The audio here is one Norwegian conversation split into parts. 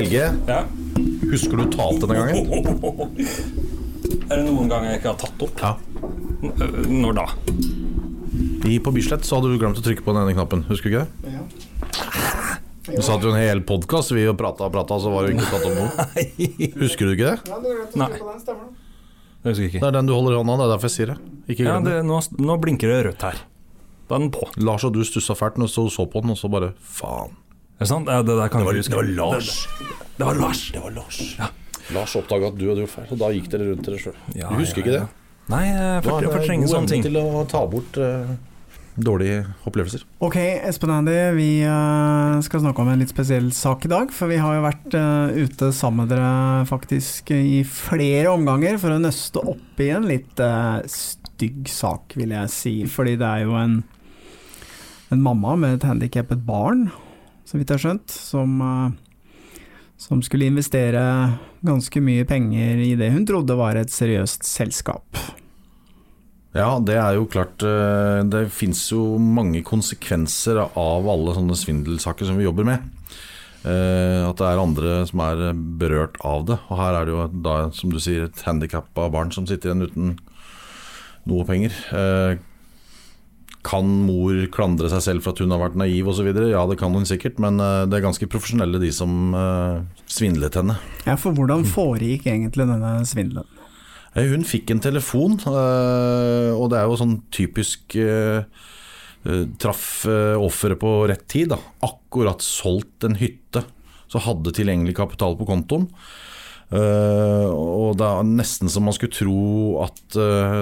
Helge, Ja. husker du tapt denne gangen? Er det noen gang jeg ikke har tatt opp? Ja. N- Når da? I, på Bislett så hadde du glemt å trykke på den ene knappen, husker du ikke det? Ja. Du satt jo en hel podkast, vi og prata og prata, så var det ikke tatt opp noe. Husker du ikke det? Å Nei. det? Jeg husker Det er den du holder i hånda, det er derfor jeg sier det. Ikke Ja, det. nå, nå blinker det rødt her. Da er den på. Lars og du stussa fælt når du så så på den, og så bare faen. Er det sant? Ja, det der kan jeg huske. Det var Lars. Det var Lars. Det var Lars. Lars oppdaga at du hadde gjort feil, og da gikk dere rundt dere sjøl. Ja, du husker ja, ikke det? Nei, jeg fortrenger sånne ting. til å ta bort uh, dårlige opplevelser. Ok, Espen Andy, vi eh, skal snakke om en litt spesiell sak i dag. For vi har jo vært eh, ute sammen med dere faktisk i flere omganger for å nøste opp i en litt stygg sak, vil jeg si. Fordi det er jo en, en mamma med et handikappet barn, så vidt jeg har skjønt, som, eh, som skulle investere ganske mye penger i det hun trodde var et seriøst selskap. Ja, det er jo klart eh, Det fins jo mange konsekvenser av alle sånne svindelsaker som vi jobber med. Eh, At det er andre som er berørt av det. Og her er det jo da, som du sier, et handikappa barn som sitter igjen uten noe penger. Kan mor klandre seg selv for at hun har vært naiv osv.? Ja, det kan hun sikkert, men eh, det er ganske profesjonelle de som eh, svindlet henne. Ja, for hvordan foregikk egentlig denne svindelen? Eh, Hun fikk en telefon, og det er jo sånn typisk Traff offeret på rett tid. Da. Akkurat solgt en hytte, så hadde tilgjengelig kapital på kontoen. Eh, og det er nesten som man skulle tro at, eh,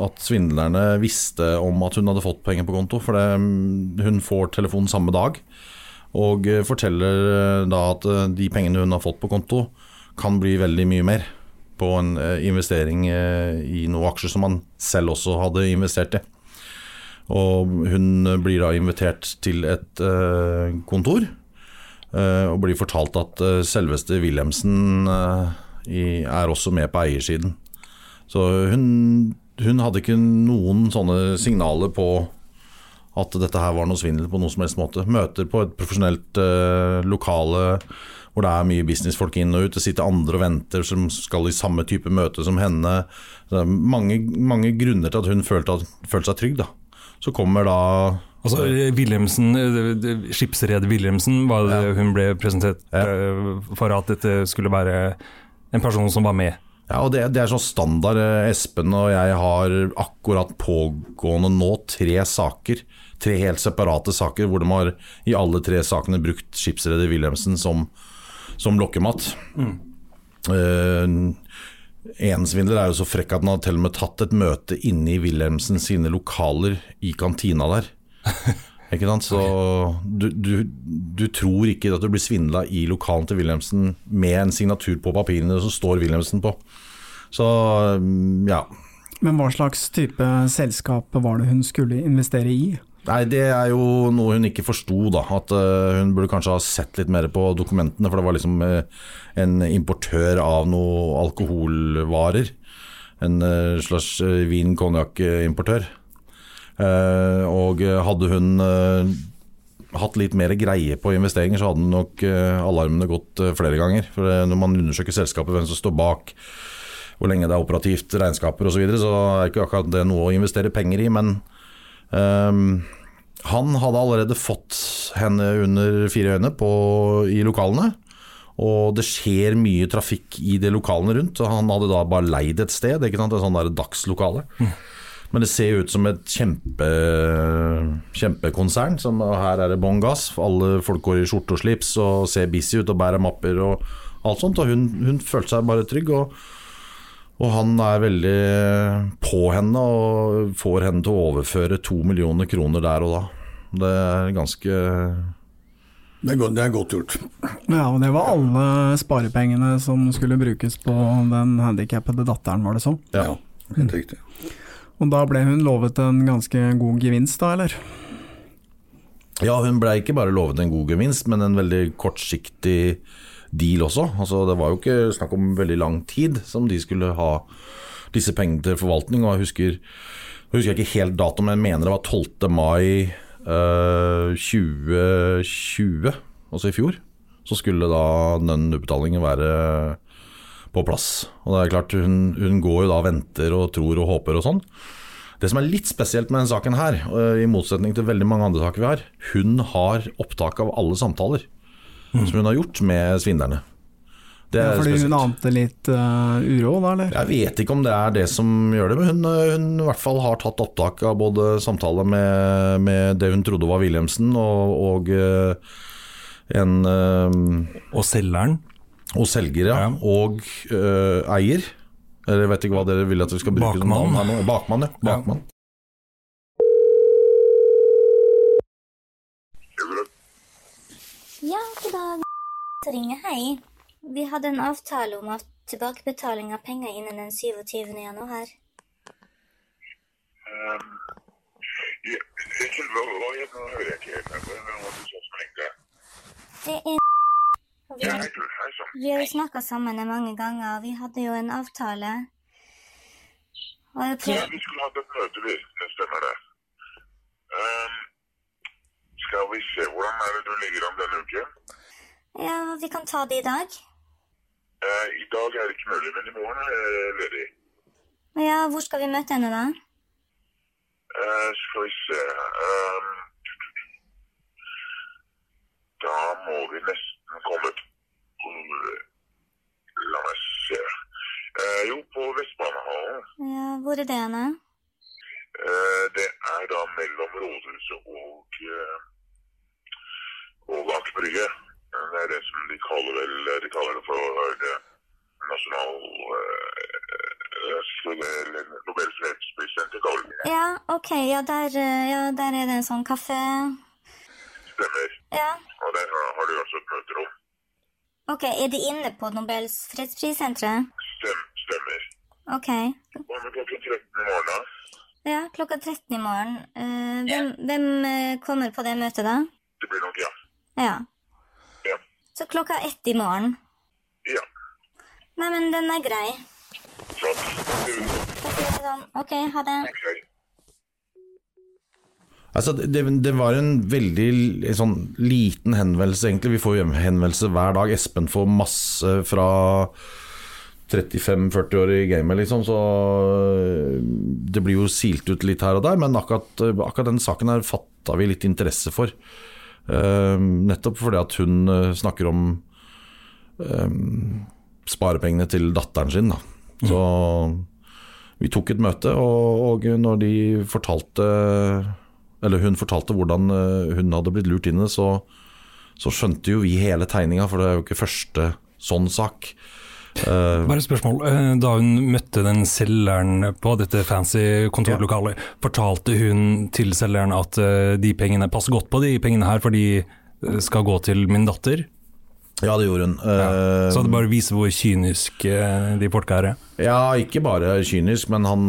at svindlerne visste om at hun hadde fått penger på konto, for det, mm, hun får telefon samme dag. Og eh, forteller da at de pengene hun har fått på konto, kan bli veldig mye mer på en investering i noen aksjer som han selv også hadde investert i. Og hun blir da invitert til et kontor, og blir fortalt at eh, selveste Wilhelmsen eh, er også med på eiersiden. Så hun, hun hadde ikke noen sånne signaler på at dette her var noe svindel på noen som helst måte. Møter på et profesjonelt eh, lokale hvor det er mye businessfolk inn og ut. Det sitter andre og venter som skal i samme type møte som henne. Mange, mange grunner til at hun følte, at, følte seg trygg. da. Så kommer da Altså, Wilhelmsen, eh, Skipsred Wilhelmsen var det hun ble presentert Ja. eh, for at dette skulle være en person som var med. Ja, og det, det er sånn standard. eh, Espen og jeg har akkurat pågående nå tre saker. Tre helt separate saker hvor de har i alle tre sakene brukt skipsreder Wilhelmsen som, som lokkemat. en svindler er jo så frekk at han har til og med tatt et møte inne i Wilhelmsen sine lokaler i kantina der. Ikke sant? Så du, du, du tror ikke at du blir svindla i lokalen til Wilhelmsen med en signatur på papirene som står Wilhelmsen på. Så mm, ja. Men hva slags type selskap var det hun skulle investere i? Nei, det er jo noe hun ikke forsto, da. At uh, hun burde kanskje ha sett litt mer på dokumentene, for det var liksom uh, en importør av noe alkoholvarer. En uh, slags vin-konjakk-importør. Eh, og hadde hun eh, hatt litt mer greie på investeringer, så hadde nok eh, alarmene gått eh, flere ganger. For eh, når man undersøker selskapet, hvem som står bak, hvor lenge det er operativt, regnskaper osv., så, videre, så er ikke akkurat det noe å investere penger i. Men ehm, han hadde allerede fått henne under fire øyne på, i lokalene. Og det skjer mye trafikk i de lokalene rundt. Og han hadde da bare leid et sted, ikke sant? et sånn dagslokale. Men det ser jo ut som et kjempe, kjempekonsern. Som, og her er det bånn gass. Alle folk går i skjorte og slips og ser busy ut og bærer mapper og alt sånt. Og hun, hun følte seg bare trygg. Og, og han er veldig på henne og får henne til å overføre to millioner kroner der og da. Det er ganske Det er godt, det er godt gjort. Ja, og det var alle sparepengene som skulle brukes på den handikappede datteren, var det sånn? Ja. Helt riktig. Og da ble hun lovet en ganske god gevinst, da, eller? Ja, hun ble ikke bare lovet en god gevinst, men en veldig kortsiktig deal også. Altså, det var jo ikke snakk om veldig lang tid som de skulle ha disse pengene til forvaltning. Og jeg husker, jeg husker ikke helt datoen, men jeg mener det var 12. mai eh, 2020, altså i fjor. så skulle da den utbetalingen være på plass. Og det er klart, hun, hun går jo da og venter og tror og håper og sånn. Det som er litt spesielt med denne saken her, eh, i motsetning til veldig mange andre saker vi har, hun har opptak av alle samtaler som hun har gjort med svindlerne. Det Ja, fordi fordi hun ante litt uh, uro, da, eller? Jeg vet ikke om det er det som gjør det, men hun, hun i hvert fall har tatt opptak av både samtaler med, med det hun trodde var Wilhelmsen, og, og eh, en uh, Og selgeren. Og selger, ja, og uh, eier. Eller jeg vet ikke hva dere vil at vi skal bruke som Bakmann. navn her nå. Bakmann, ja. Bakmann. Ja, god dag. Så ringer hei. Vi hadde en avtale om at tilbakebetaling av penger innen den 27. januar. Um, hva het jeg, hører jeg ikke helt. her. Hvem var det som ringte? Det er og vi, Ja, hei, du. Hei sann. Vi har jo snakka sammen mange ganger, og vi hadde jo en avtale. Jeg Ja, vi skulle hatt et møte, vi. Det stemmer det. Um, skal vi se, hvordan er det du ligger an denne uken? ja, vi kan ta det i dag. Uh, I dag er det ikke mulig, men i morgen er jeg ledig. Ja, hvor skal vi møte henne da? Uh, skal vi se um, Da må vi nesten komme La meg se. Eh, jo, på Vestbanehallen. Ja, hvor er det henne? Eh, Det er da mellom rådhuset og, eh, og Aker Brygge. Det er det som de kaller vel De kaller det for det nasjonal eh, Nobels det. Ja, ok, ja der, eh, ja, der er det en sånn kafé. Stemmer. Ja, Og der har har altså et møterom. ok, er de inne på Nobels fredsprissenteret? Stem, stemmer. Ok, Hva med klokka 13 i morgen, da? ja, klokka 13 i morgen. Uh, hvem hvem eh, kommer på det møtet da? Det blir nok ja. Ja. Ja. Så klokka ett i morgen. Ja. Nei, men den er grei. Flott. Du, ok, ha det. hei. Altså, det, det var en veldig sånn liten henvendelse, egentlig. Vi får henvendelse hver dag. Espen får masse fra 35-40 år i gamet, liksom. Så øh, det blir jo silt ut litt her og der. Men akkurat, akkurat den saken her fatta vi litt interesse for. Uh, nettopp fordi at hun øh, snakker om uh, sparepengene til datteren sin. Da. Så vi tok et møte, og, og når de fortalte Eller hun fortalte hvordan eh, hun hadde blitt lurt inn i det, så, så skjønte jo vi hele tegninga, for det er jo ikke første sånn sak. Uh, Bare et spørsmål. Eh, Da hun møtte den selgeren på dette fancy kontorlokalet, fortalte hun til selgeren at de pengene passer godt på de pengene her, for de skal gå til min datter? ja, det gjorde hun. Ja. Så det bare viser hvor kynisk de folka er. Ja, ikke bare kynisk, men han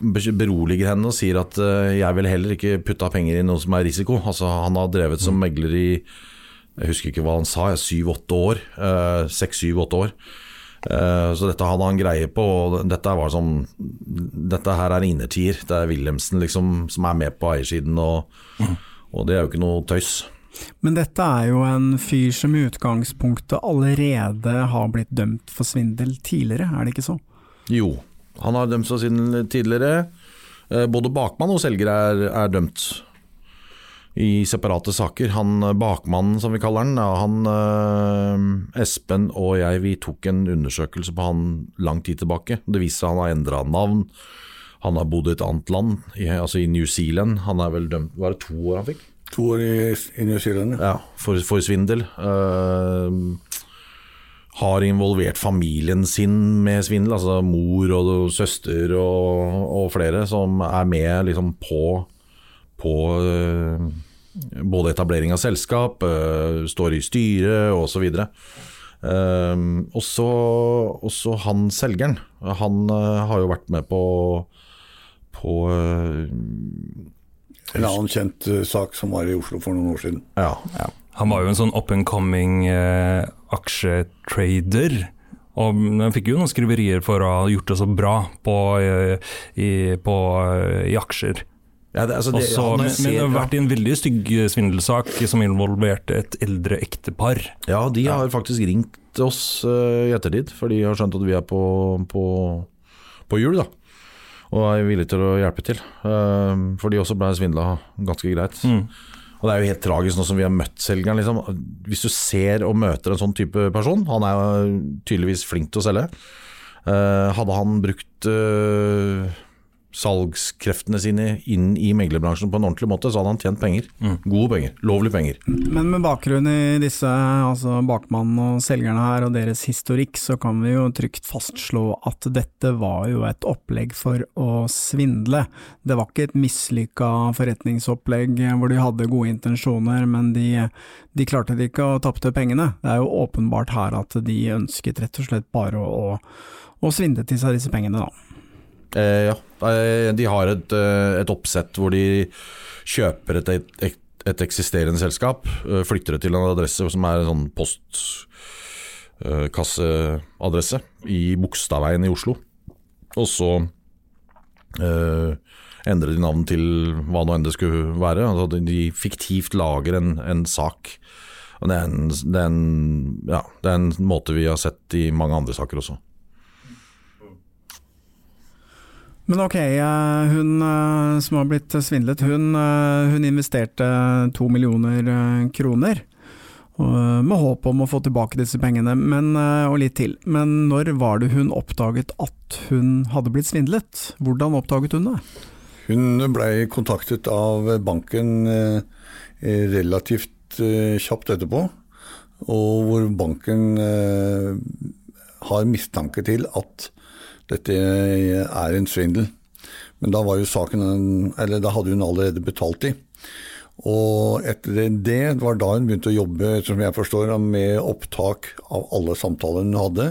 beroliger henne og sier at eh, jeg vil heller ikke putte av penger i noe som er risiko. Altså, han har drevet som megler i jeg husker ikke hva han sa, syv-åtte år. eh, Seks-syv-åtte år. Eh, Så dette hadde han greie på. og Dette var sånn Dette her er innertier. Det er Wilhelmsen liksom som er med på eiersiden, og, og det er jo ikke noe tøys. Men dette er jo en fyr som i utgangspunktet allerede har blitt dømt for svindel tidligere, er det ikke så? Jo, han har dømt seg siden tidligere. Eh, Både bakmann og selger er, er dømt i separate saker. Han eh, bakmannen, som vi kaller han, han eh, Espen og jeg, vi tok en undersøkelse på han lang tid tilbake. Det viste seg han har endra navn. Han har bodd i et annet land, i, altså i New Zealand. Han er vel dømt Var det to år han fikk? To år i, i New Zealand. ja. Ja, for, for svindel. Eh, har involvert familien sin med svindel, altså mor og søster og, og flere som er med liksom på, på eh, både etablering av selskap, eh, står i styret osv. Uh, og så også han selgeren. Han eh, har jo vært med på, på En annen kjent sak som var i Oslo for noen år siden. ja, Han var jo en sånn up and coming eh, aksjetrader. Og jeg fikk jo noen skriverier for å ha gjort det så bra på, eh, i, på, eh, i aksjer. Ja, det, altså, det, Også, ja, men, men det har vært i en veldig stygg svindelsak som involverte et eldre ektepar. Ja, de har faktisk ringt oss uh, i ettertid, for de har skjønt at vi er på, på, på jul, da. Og er villige til å hjelpe til. Uh, for de også ble svindla ganske greit. Og det er jo helt tragisk nå som vi har møtt selgeren. Liksom. Hvis du ser og møter en sånn type person, han er jo tydeligvis flink til å selge. Uh, hadde han brukt eh, salgskreftene sine inn i meglerbransjen på en ordentlig måte, så hadde han tjent penger. Gode penger. Lovlige penger. Men med bakgrunn i disse, altså bakmannen og selgerne her og deres historikk, så kan vi jo trygt fastslå at dette var jo et opplegg for å svindle. Det var ikke et mislykka forretningsopplegg hvor de hadde gode intensjoner, men de, de klarte det ikke og tapte pengene. Det er jo åpenbart her at de ønsket rett og slett bare å, å svindle til seg disse pengene, da. Eh, ja, Eh, de har et, eh, et oppsett hvor de kjøper et, et, et eksisterende selskap, eh, flytter det til en adresse som er en sånn postkasseadresse i Bogstadveien i Oslo. Og så eh, endrer de navn til hva nå enn det skulle være. Altså de- fiktivt lager en, en sak. Og det er en, det, er en, ja, det er en måte vi har sett i mange andre saker også. Men ok, eh, hun eh, som har blitt svindlet, hun, eh, hun investerte to millioner kroner. Med håp om å få tilbake disse pengene, men, og litt til. Men når var det hun oppdaget at hun hadde blitt svindlet? Hvordan oppdaget hun det? Hun ble kontaktet av banken relativt kjapt etterpå, og hvor banken har mistanke til at dette er en svindel. Men da saken da hadde hun allerede betalt de. Og etter det, det var da hun begynte å jobbe, som jeg forstår, med opptak av alle samtaler hun hadde.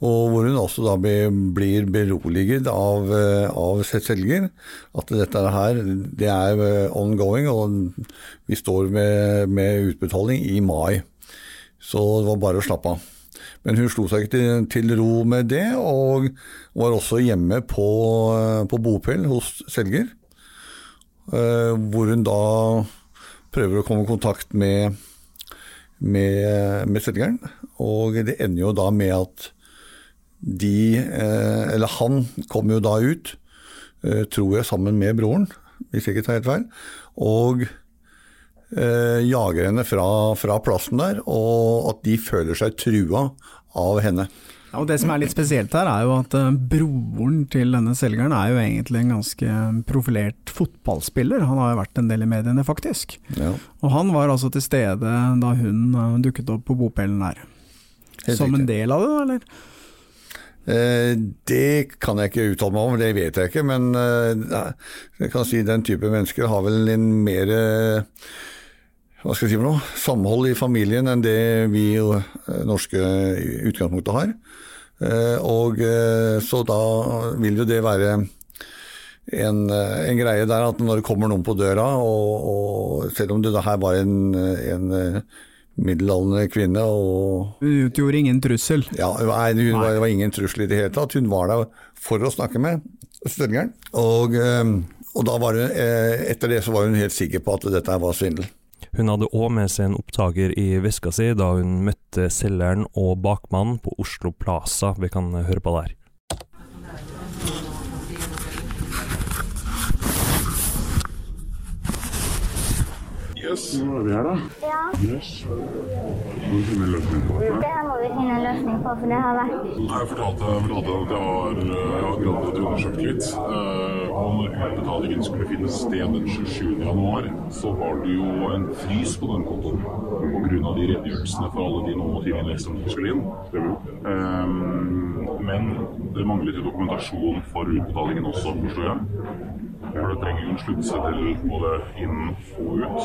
Og hvor hun også da blir beroliget av, eh, av selger. At dette her, det er eh, ongoing, og vi står med, med utbetaling i mai. Så det var bare å slappe av. Men hun slo seg ikke til, til ro med det, og var også hjemme på, eh, på bopel hos selger. Eh, hvor hun da prøver å komme i kontakt med, med, med selgeren. Og det ender jo da med at de, eh, eller han, kommer jo da ut, tror jeg, sammen med broren, hvis jeg ikke tar helt feil, og eh, jager henne fra, fra plassen der, og at de føler seg trua av henne. Ja, og Det som er litt spesielt her, er jo at eh, broren til denne selgeren er jo egentlig en ganske profilert fotballspiller. Han har jo vært en del i mediene, faktisk. Ja, Og han var altså til stede da hun eh, dukket opp på bopelen her. helt Som en del av det, da, eller? Eh, det kan jeg ikke uttale meg om, det vet jeg ikke. Men jeg kan si den type mennesker har vel en mer hva skal jeg si for noe, samhold i familien enn det vi eh, norske utgangspunktet har. Eh, og eh, så da vil jo det være en, en greie der at når det kommer noen på døra, og, og selv om det her var en, en middelaldrende kvinne og Hun utgjorde ingen trussel. ja, nei, hun var, det var ingen trussel i det hele tatt. Hun var der for å snakke med selgeren. Og, og da var hun, etter det så var hun helt sikker på at dette var svindel. Hun hadde òg med seg en opptaker i veska si da hun møtte selgeren og bakmannen på Oslo Plaza. Vi kan høre på der. Yes, nå er vi her, da. Ja, Yes. Må vi finne en løsning på dette. det må vi finne en løsning på, for det har vært Jeg fortalte, fortalte at jeg har, eh, jeg har gradert undersøkt litt. Eh, Og når utbetalingen skulle finne sted den 27. januar, så var det jo en frys på den kontoen. Pga. de redegjørelsene for alle de nå timene som skulle inn. Eh, Men det manglet jo dokumentasjon for utbetalingen også, forstår jeg. For det trenger jo en sluttseddel både inn og ut.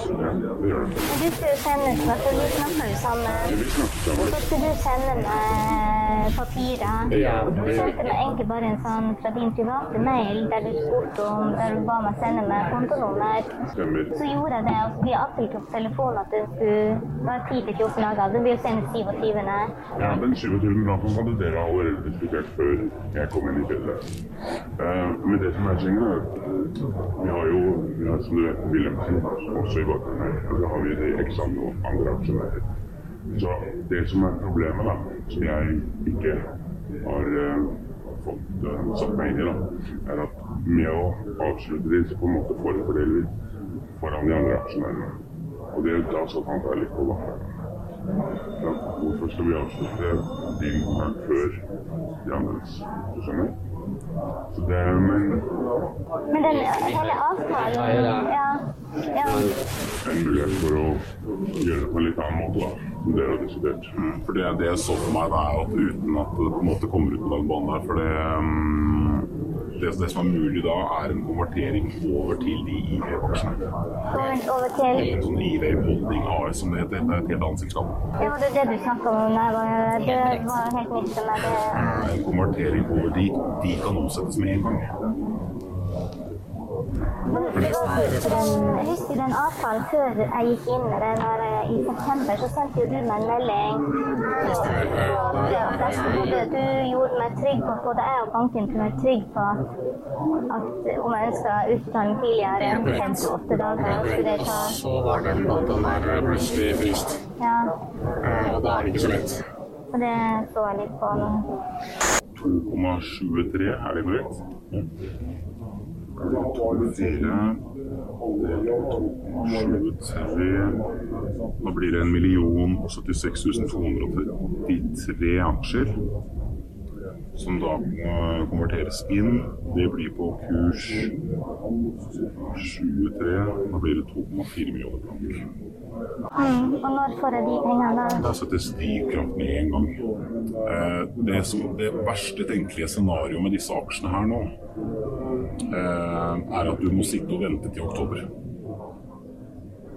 Det gjør Du skulle jo sende til meg, for vi snakker jo sammen. Vi snakker sammen. så skulle du sende meg papirer. Ja, Du sendte meg egentlig bare en sånn fra din private mail der du spurte om Der du ba meg sende meg kontonummer. Stemmer. Så gjorde jeg det, og så vi avtalte på telefonen at det skulle være 10-14 dager. Det blir jo senest 27. Ja, den 27. dagen hadde dere allerede diskutert før jeg kom inn i bildet. Eh, men det som er tingen, er at Vi har jo, ja, som du vet, Wilhelmsen også i bakgrunnen her. Og så har vi de x og andre aksjonærer. Så det som er problemet, da, som jeg ikke har uh, fått uh, satt meg inn i, da, er at med å avslutte de, så på en måte forfordeler vi foran de andre aksjonærene. Og det, da satt han der litt på bakgrunnen. Ja, hvorfor skal vi avslutte din her før de andres? Du skjønner? Så det, men Men den hele avtalen Ja. ja. en mulighet for å gjøre det på en litt annen måte, da. Som dere har diskutert. For det, det jeg så for meg, er at uten at det på en måte kommer ut på den banen der For det, mm, det, det som er mulig da, er en konvertering over til de IV-aksjene. Over, til En sånn IV Holding AS, som det heter. Det er et helt annet selskap. Ja, det er det du snakket om. Nei, var- det var helt nytt for meg. Det. En konvertering over dit, de kan omsettes med en gang. Jeg husker den avtalen før jeg gikk inn i det når jeg, i september, så sendte jo du meg en melding. Ja, sto det, du gjorde meg trygg på, både jeg og banken kunne være trygg på at, om jeg ønska utdanning tidligere enn 58 dager, skulle det ta Så var den datoen der plutselig fryst. Ja, Eh, Og da er det ikke så lett. Og det står jeg litt på nå. 2,73, er det korrekt? Ja. 24 2,73 Da blir det 1 76 233 aksjer. Som da må konverteres inn. Det blir på kurs 23. Da blir det 2,4 millioner blank. Mm, og når får jeg de pengene da? Settes de i kraft med en gang. Eh, det, som, det verste tenkelige scenarioet med disse aksjene her nå, eh, er at du må sitte og vente til oktober.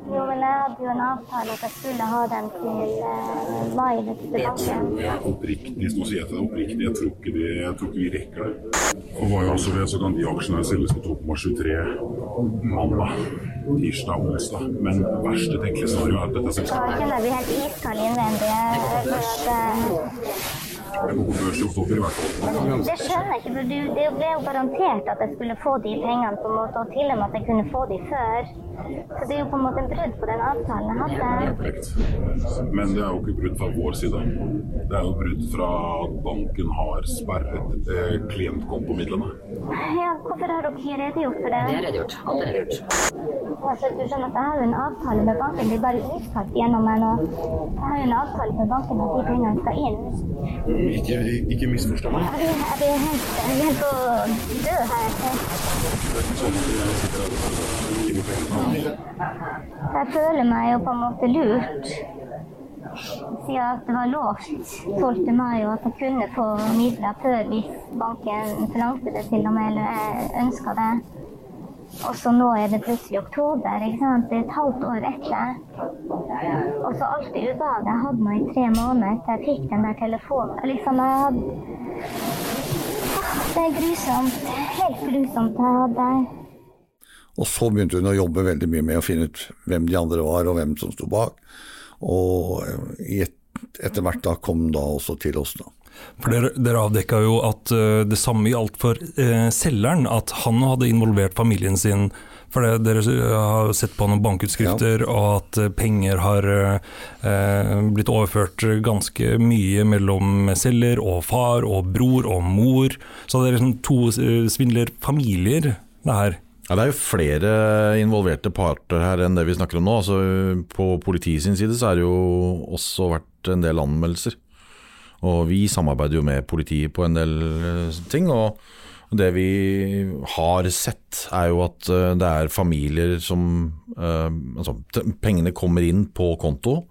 Jo, men jeg hadde jo en avtale at jeg skulle ha den til eh, mai tror jeg Oppriktig, sier jeg til deg oppriktig, jeg tror ikke, det, jeg tror ikke vi rekker det. Og hva jeg også vet, så kan de aksjene selges på 2,23 mandag, tirsdag, onsdag. Men verste tenkelige scenario er at dette jeg selskapet jeg blir helt iskald innvendig. Jeg føler at, eh, er på børs Det skjønner jeg ikke, for det ble jo garantert at jeg skulle få de pengene, på en måte, og til og med at jeg kunne få de før. Så det er jo på en måte en brudd på den avtalen jeg hadde. Korrekt. Men det er jo ikke brudd fra vår side. Det er jo brudd fra at banken har sperret eh, klientkontomidlene. Ja, hvorfor har dere ikke redegjort for det? Det er redegjort. Alt er redegjort. Altså, du skjønner at jeg har jo en avtale med banken, det er bare utkast gjennom meg nå. Jeg har jo en avtale med banken at de pengene skal inn. Ikke, ikke misforstå meg. Jeg blir, helt, blir helt her. Jeg føler meg jo på en måte lurt. Siden at det var lovt 12. mai og at jeg kunne få midler før hvis banken forlangte det til og med, eller jeg ønska det. Og så nå er det plutselig oktober. ikke sant? Det er et halvt år etter. Og så alt det ubehaget jeg hadde nå i tre måneder etter jeg fikk den der telefonen. Liksom, jeg hadde Det er grusomt. Helt grusomt. Jeg hadde Og så begynte hun å jobbe veldig mye med å finne ut hvem de andre var, og hvem som sto bak. Og etter hvert da kom da også til oss, da. For Dere, dere avdekka jo at uh, det samme gjaldt for uh, selgeren, at han hadde involvert familien sin. For det, Dere har sett på noen bankutskrifter, og at eh, penger har eh, blitt overført ganske mye mellom selger og far og bror og mor. Så det er liksom to eh, svindlerfamilier, det her. Ja, det er jo flere involverte parter her enn det vi snakker om nå. Altså, på politiets side så er det jo også vært en del anmeldelser. Og vi samarbeider jo med politiet på en del eh, ting. Og det vi har sett er jo at eh, det er familier som eh, Altså, pengene kommer inn på konto,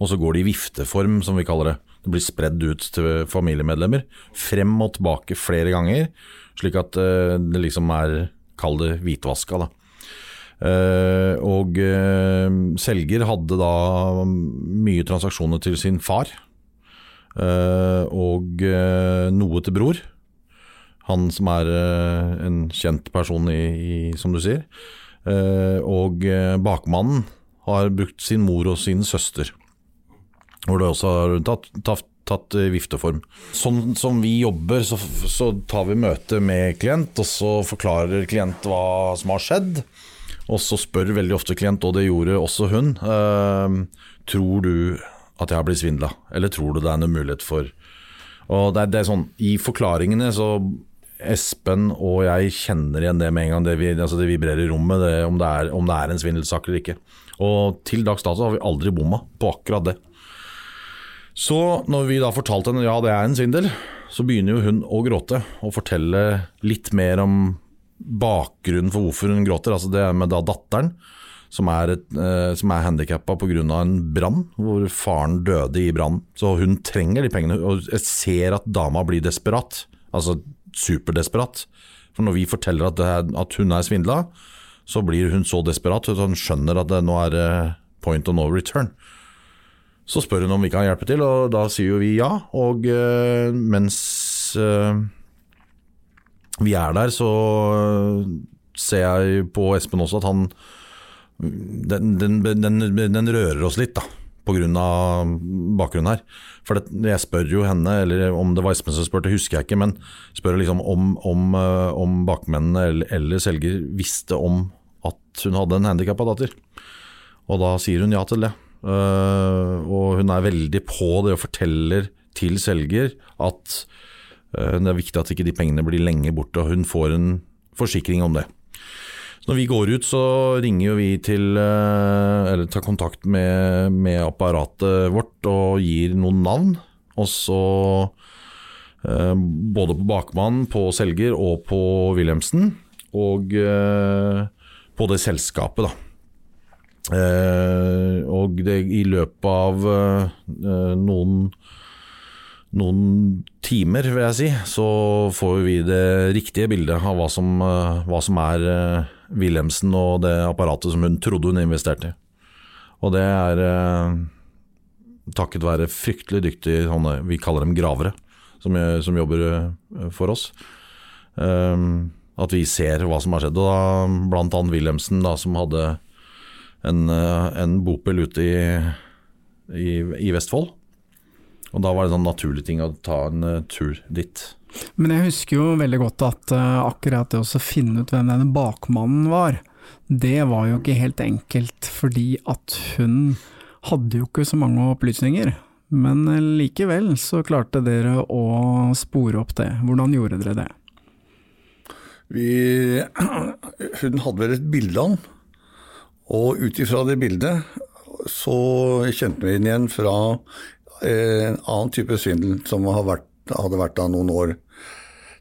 og så går de i vifteform, som vi kaller det. Det blir spredd ut til familiemedlemmer. Frem og tilbake flere ganger, slik at det liksom er Kall det hvitvaska, da. Og selger hadde da mye transaksjoner til sin far, og eh, noe til bror. Han som er eh, en kjent person, i, i, som du sier. Eh, og eh, bakmannen har brukt sin mor og sin søster. Hvor det også har tatt, tatt, tatt eh, vifteform. Sånn som vi jobber, så, så tar vi møte med klient, og så forklarer klient hva som har skjedd. Og så spør veldig ofte klient, og det gjorde også hun, eh, tror du at jeg har blitt svindla, eller tror du det er noen mulighet for Og det er, det er sånn, i forklaringene så Espen og jeg kjenner igjen det med en gang, det, vi, altså det vibrerer i rommet, det, om, det er, om det er en svindelsak eller ikke. Og til dags dato har vi aldri bomma på akkurat det. Så når vi da fortalte henne ja, det er en svindel, så begynner jo hun å gråte og fortelle litt mer om bakgrunnen for hvorfor hun gråter. Altså det med da datteren, som er, et, eh, som er handikappa pga. en brann, hvor faren døde i brannen. Så hun trenger de pengene. Og jeg ser at dama blir desperat, altså superdesperat. For når vi forteller at, det er, at hun er svindla, så blir hun så desperat at hun skjønner at det nå er eh, point of no return. Så spør hun om vi kan hjelpe til, og da sier jo vi ja. Og eh, mens eh, vi er der, så ser jeg på Espen også at han Den, den, den, den rører oss litt, da. På grunn av bakgrunnen her. For det, jeg spør jo henne, eller om det var Espen som spurte, husker jeg ikke, men spør liksom om, om, eh, om bakmennene eller, eller selger visste om at hun hadde en handikappa datter. Og da sier hun ja til det. Uh, og hun er veldig på det og forteller til selger at uh, det er viktig at ikke de pengene blir lenge borte, og hun får en forsikring om det. Når vi går ut, så ringer jo vi til eh, Eller tar kontakt med, med apparatet vårt og gir noen navn. Og så eh, Både på bakmann, på selger og på Wilhelmsen. Og eh, på det selskapet, da. Eh, og det, i løpet av eh, noen noen timer, vil jeg si, så får vi det riktige bildet av hva som, hva som er Wilhelmsen og det apparatet som hun trodde hun investerte i. Og det er eh, takket være fryktelig dyktige sånne, vi kaller dem gravere, som, som jobber eh, for oss. Eh, at vi ser hva som har skjedd. Og da, blant annet Wilhelmsen, da, som hadde en, eh, en bopel ute i, i, i Vestfold. Og da var det en sånn naturlig ting å ta en tur dit. Men jeg husker jo veldig godt at uh, akkurat det å finne ut hvem denne bakmannen var, det var jo ikke helt enkelt, fordi at hun hadde jo ikke så mange opplysninger. Men uh, likevel så klarte dere å spore opp det. Hvordan gjorde dere det? Vi, hun hadde vel et bilde av han, og ut ifra det bildet så kjente vi den igjen fra eh, en annen type svindel som har vært, hadde vært da noen år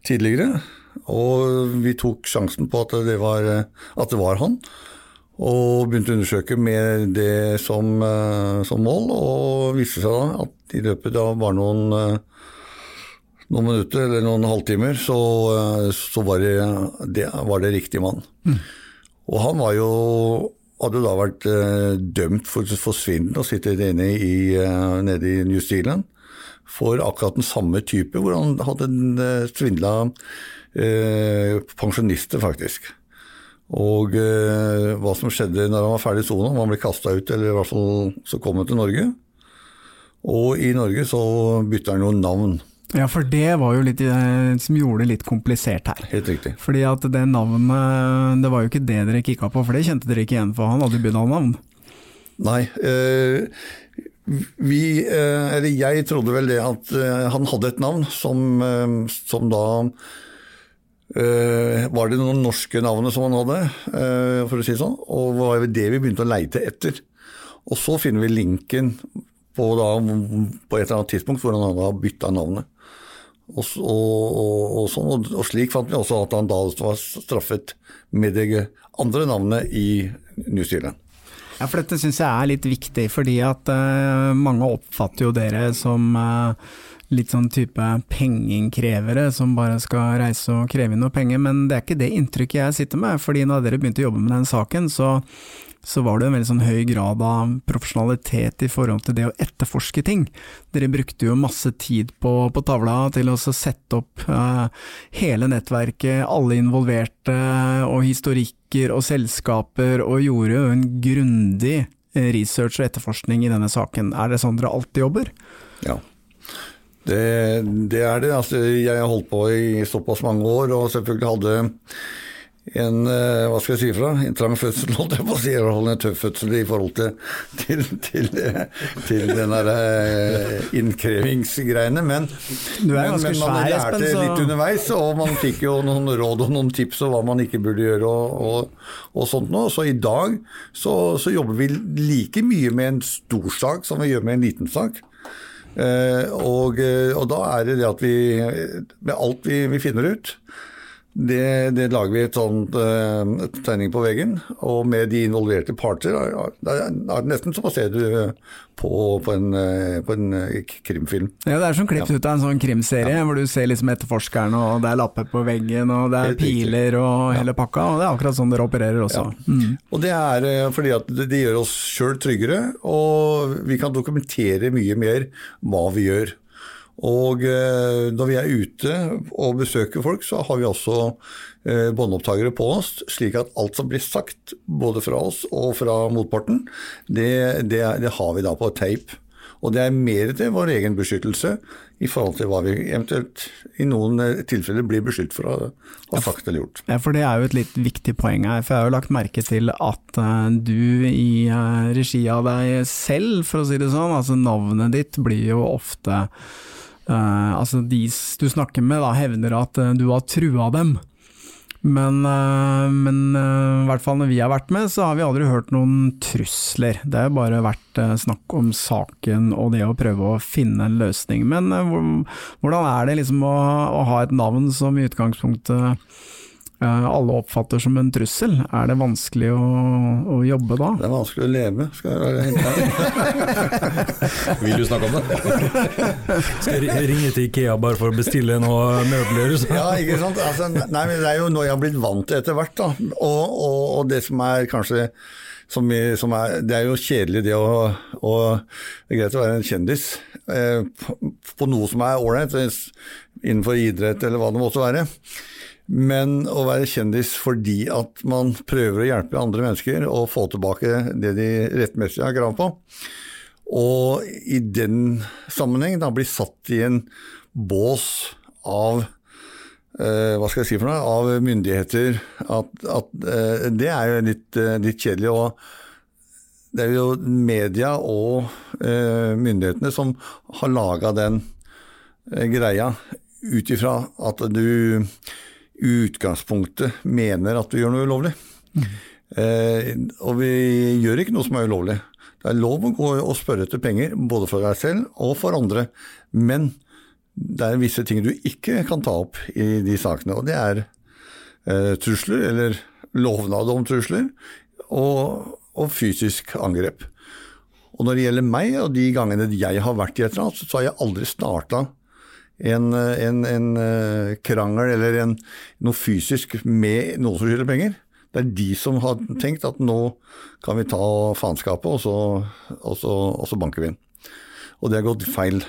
tidligere. Og vi tok sjansen på at det var, at det var han, og begynte å undersøke med det som, eh, som mål. Og viste seg da at i løpet av bare noen, eh, noen minutter eller noen halvtimer, så, eh, så var, det, det, var det riktig mann. Mm. Og han var jo hadde jo da vært dømt for, for svindel og sittet inne i, nede i New Zealand for akkurat den samme type, hvor han hadde eh, svindla eh, pensjonister, faktisk. Og eh, hva som skjedde når han var ferdig i sona, om han ble kasta ut, eller i hvert fall så kom han til Norge. Og i Norge så bytter han jo navn. Ja, for det var jo litt eh, som gjorde det litt komplisert her. Helt riktig. Fordi at det navnet, det var jo ikke det dere kikka på, for det kjente dere ikke igjen, for han hadde jo bytta navn. Nei. Eh, vi, eh, eller jeg trodde vel det at eh, han hadde et navn som, eh, som da Var det noen norske navnet som han hadde, for å si det sånn? Og det var det vi begynte å leite etter. Og så finner vi linken på, da, på et eller annet tidspunkt hvor han hadde bytta navnet. Og, og, og, sånn, og, slik fant vi også at han da var straffet med det andre navnet i New Zealand. Ja, for Dette syns jeg er litt viktig, fordi at uh, mange oppfatter jo dere som uh, litt sånn type pengeinnkrevere som bare skal reise og kreve inn noe penger, men det er ikke det inntrykket jeg sitter med. fordi når dere begynte å jobbe med den saken, så så var det en veldig sånn høy grad av profesjonalitet i forhold til det å etterforske ting. Dere brukte jo masse tid på, på tavla til å sette opp uh, hele nettverket, alle involverte, og historikker og selskaper, og gjorde jo en grundig research og etterforskning i denne saken. Er det sånn dere alltid jobber? Ja. Det, det er det. Altså, jeg har holdt på i såpass mange år, og selvfølgelig hadde en eh, hva skal jeg si fra, en trang fødsel, holdt jeg på å si, eller en tøff fødsel i forhold til, til, til, til den der eh, innkrevingsgreiene. Men, men, men man lærte så- litt underveis, og man fikk jo noen råd og noen tips om hva man ikke burde gjøre og, og, og sånt noe. Så i dag så, så jobber vi like mye med en stor sak som vi gjør med en liten sak. Eh, og, eh, og da er det det at vi, med alt vi, vi finner ut, det, det lager vi et sånt eh, et tegning på veggen, og med de involverte parter. er- Det er, nesten som å se det på, på, en, eh, på en eh, krimfilm. Ja, det er som klippet ut av en sånn krimserie, hvor du ser liksom etterforskeren, og det er lapper på veggen, og det er Helt riktig. piler og hele pakka, og det er akkurat sånn dere opererer også. Mm. Og det er eh, fordi at det, det gjør oss sjøl tryggere, og vi kan dokumentere mye mer hva vi gjør. Og eh, når vi er ute og besøker folk, så har vi også eh, båndopptakere på oss, slik at alt som blir sagt, både fra oss og fra motparten, det, det, det har vi da på tape. Og det er mer til vår egen beskyttelse i forhold til hva vi eventuelt i noen eh, tilfeller blir beskyldt for å ha sagt eller gjort. Ja, for det er jo et litt viktig poeng her, for jeg har jo lagt merke til at du i regi av deg selv, for å si det sånn, altså navnet ditt blir jo ofte Altså de du snakker med da hevder at eh, du har trua dem. Men, eh, men eh, i hvert fall når vi har vært med, så har vi aldri hørt noen trusler. Det har bare vært eh, snakk om saken og det å prøve å finne en løsning. Men eh, hvordan er det liksom å, å ha et navn som i utgangspunktet eh, alle oppfatter som en trussel? Er det vanskelig å, å jobbe da? Det er vanskelig å leve, skal jeg være helt ærlig. Vil du snakke om det? Skal jeg ringe til Ikea bare for å bestille noe møbler? Ja, ikke sant. Altså, nei, men det er jo noe jeg har blitt vant til etter hvert. Da. Og, og, og det som er kanskje som, som er, Det er jo kjedelig det å, å Det er greit å være en kjendis eh, på, på noe som er ålreit, innenfor idrett eller hva det måtte være. Men å være kjendis fordi at man prøver å hjelpe andre mennesker og få tilbake det de rettmessig har krav på, og i den sammenheng da bli satt i en bås av eh, hva skal jeg si for noe, av myndigheter, at, at eh, det er jo litt, eh, litt kjedelig. og Det er jo media og eh, myndighetene som har laga den eh, greia ut ifra at du utgangspunktet mener at du gjør noe ulovlig. Eh, og vi gjør ikke noe som er ulovlig. Det er lov å gå og spørre etter penger, både for deg selv og for andre. Men det er visse ting du ikke kan ta opp i de sakene, og det er eh, trusler, eller lovnad om trusler, og, og fysisk angrep. Og når det gjelder meg, og de gangene jeg har vært i et eller annet, så har jeg aldri starta en, en, en eh, krangel eller en, noe fysisk med noen som skylder penger. Det er de som har tenkt at nå kan vi ta faenskapet, og, og, og så banker vi inn. Og det har gått feil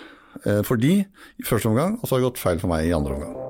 eh, for de i første omgang, og så har det gått feil for meg i andre omgang.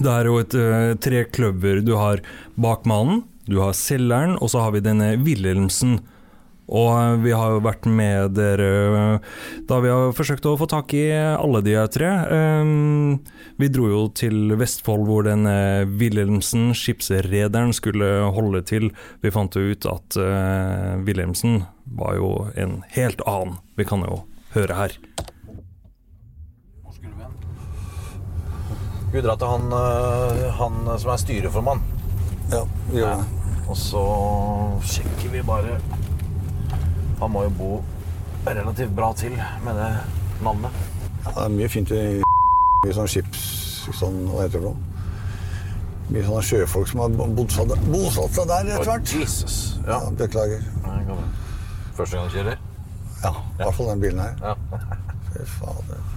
Det er jo et uh, tre kløver. Du har bakmannen, du har selgeren, og så har vi denne Wilhelmsen. Og eh, vi har jo vært med dere eh, da vi har forsøkt å få tak i alle de tre. Vi dro jo til Vestfold hvor denne eh, Wilhelmsen, skipsrederen, skulle holde til. Vi fant jo ut at Wilhelmsen var jo en helt annen. Vi kan jo høre her. Vi dra til han, øh, han som er styreformann. Ja, vi gjør det. Og så sjekker vi bare Han må jo bo relativt bra til med det navnet. Ja, det er mye fint i mye sånn skips... Sånn, hva heter det for? Mye sånne sjøfolk som har bosatt, bosatt seg der etter hvert. Jesus. Ja, beklager. Nei, Første gang du kjører? Ja, i hvert fall den bilen her. Ja. Fy fader.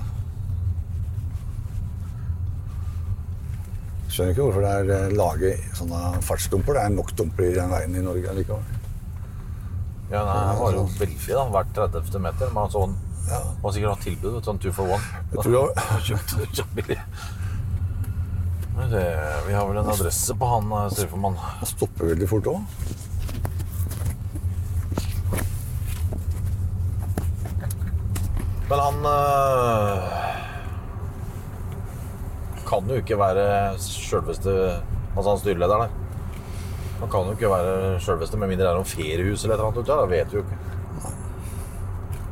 Skjønner ikke hvorfor det er eh, laget sånne fartsdumper. Det er nok dumper i den veien i Norge likevel. Ja, nei, han var jo veldig da, hvert 30. meter. Men sånn, han sikkert hatt tilbud, sånn two for one. Jeg tror jeg... Kjøpt det, Vi har vel en adresse på han eh. Han stopper veldig fort òg. Men han øh, kan jo ikke være sjølveste Altså han styrelederen der. Han kan jo ikke være sjølveste med mindre det er noe feriehus eller et eller annet. Det vet vi jo ikke.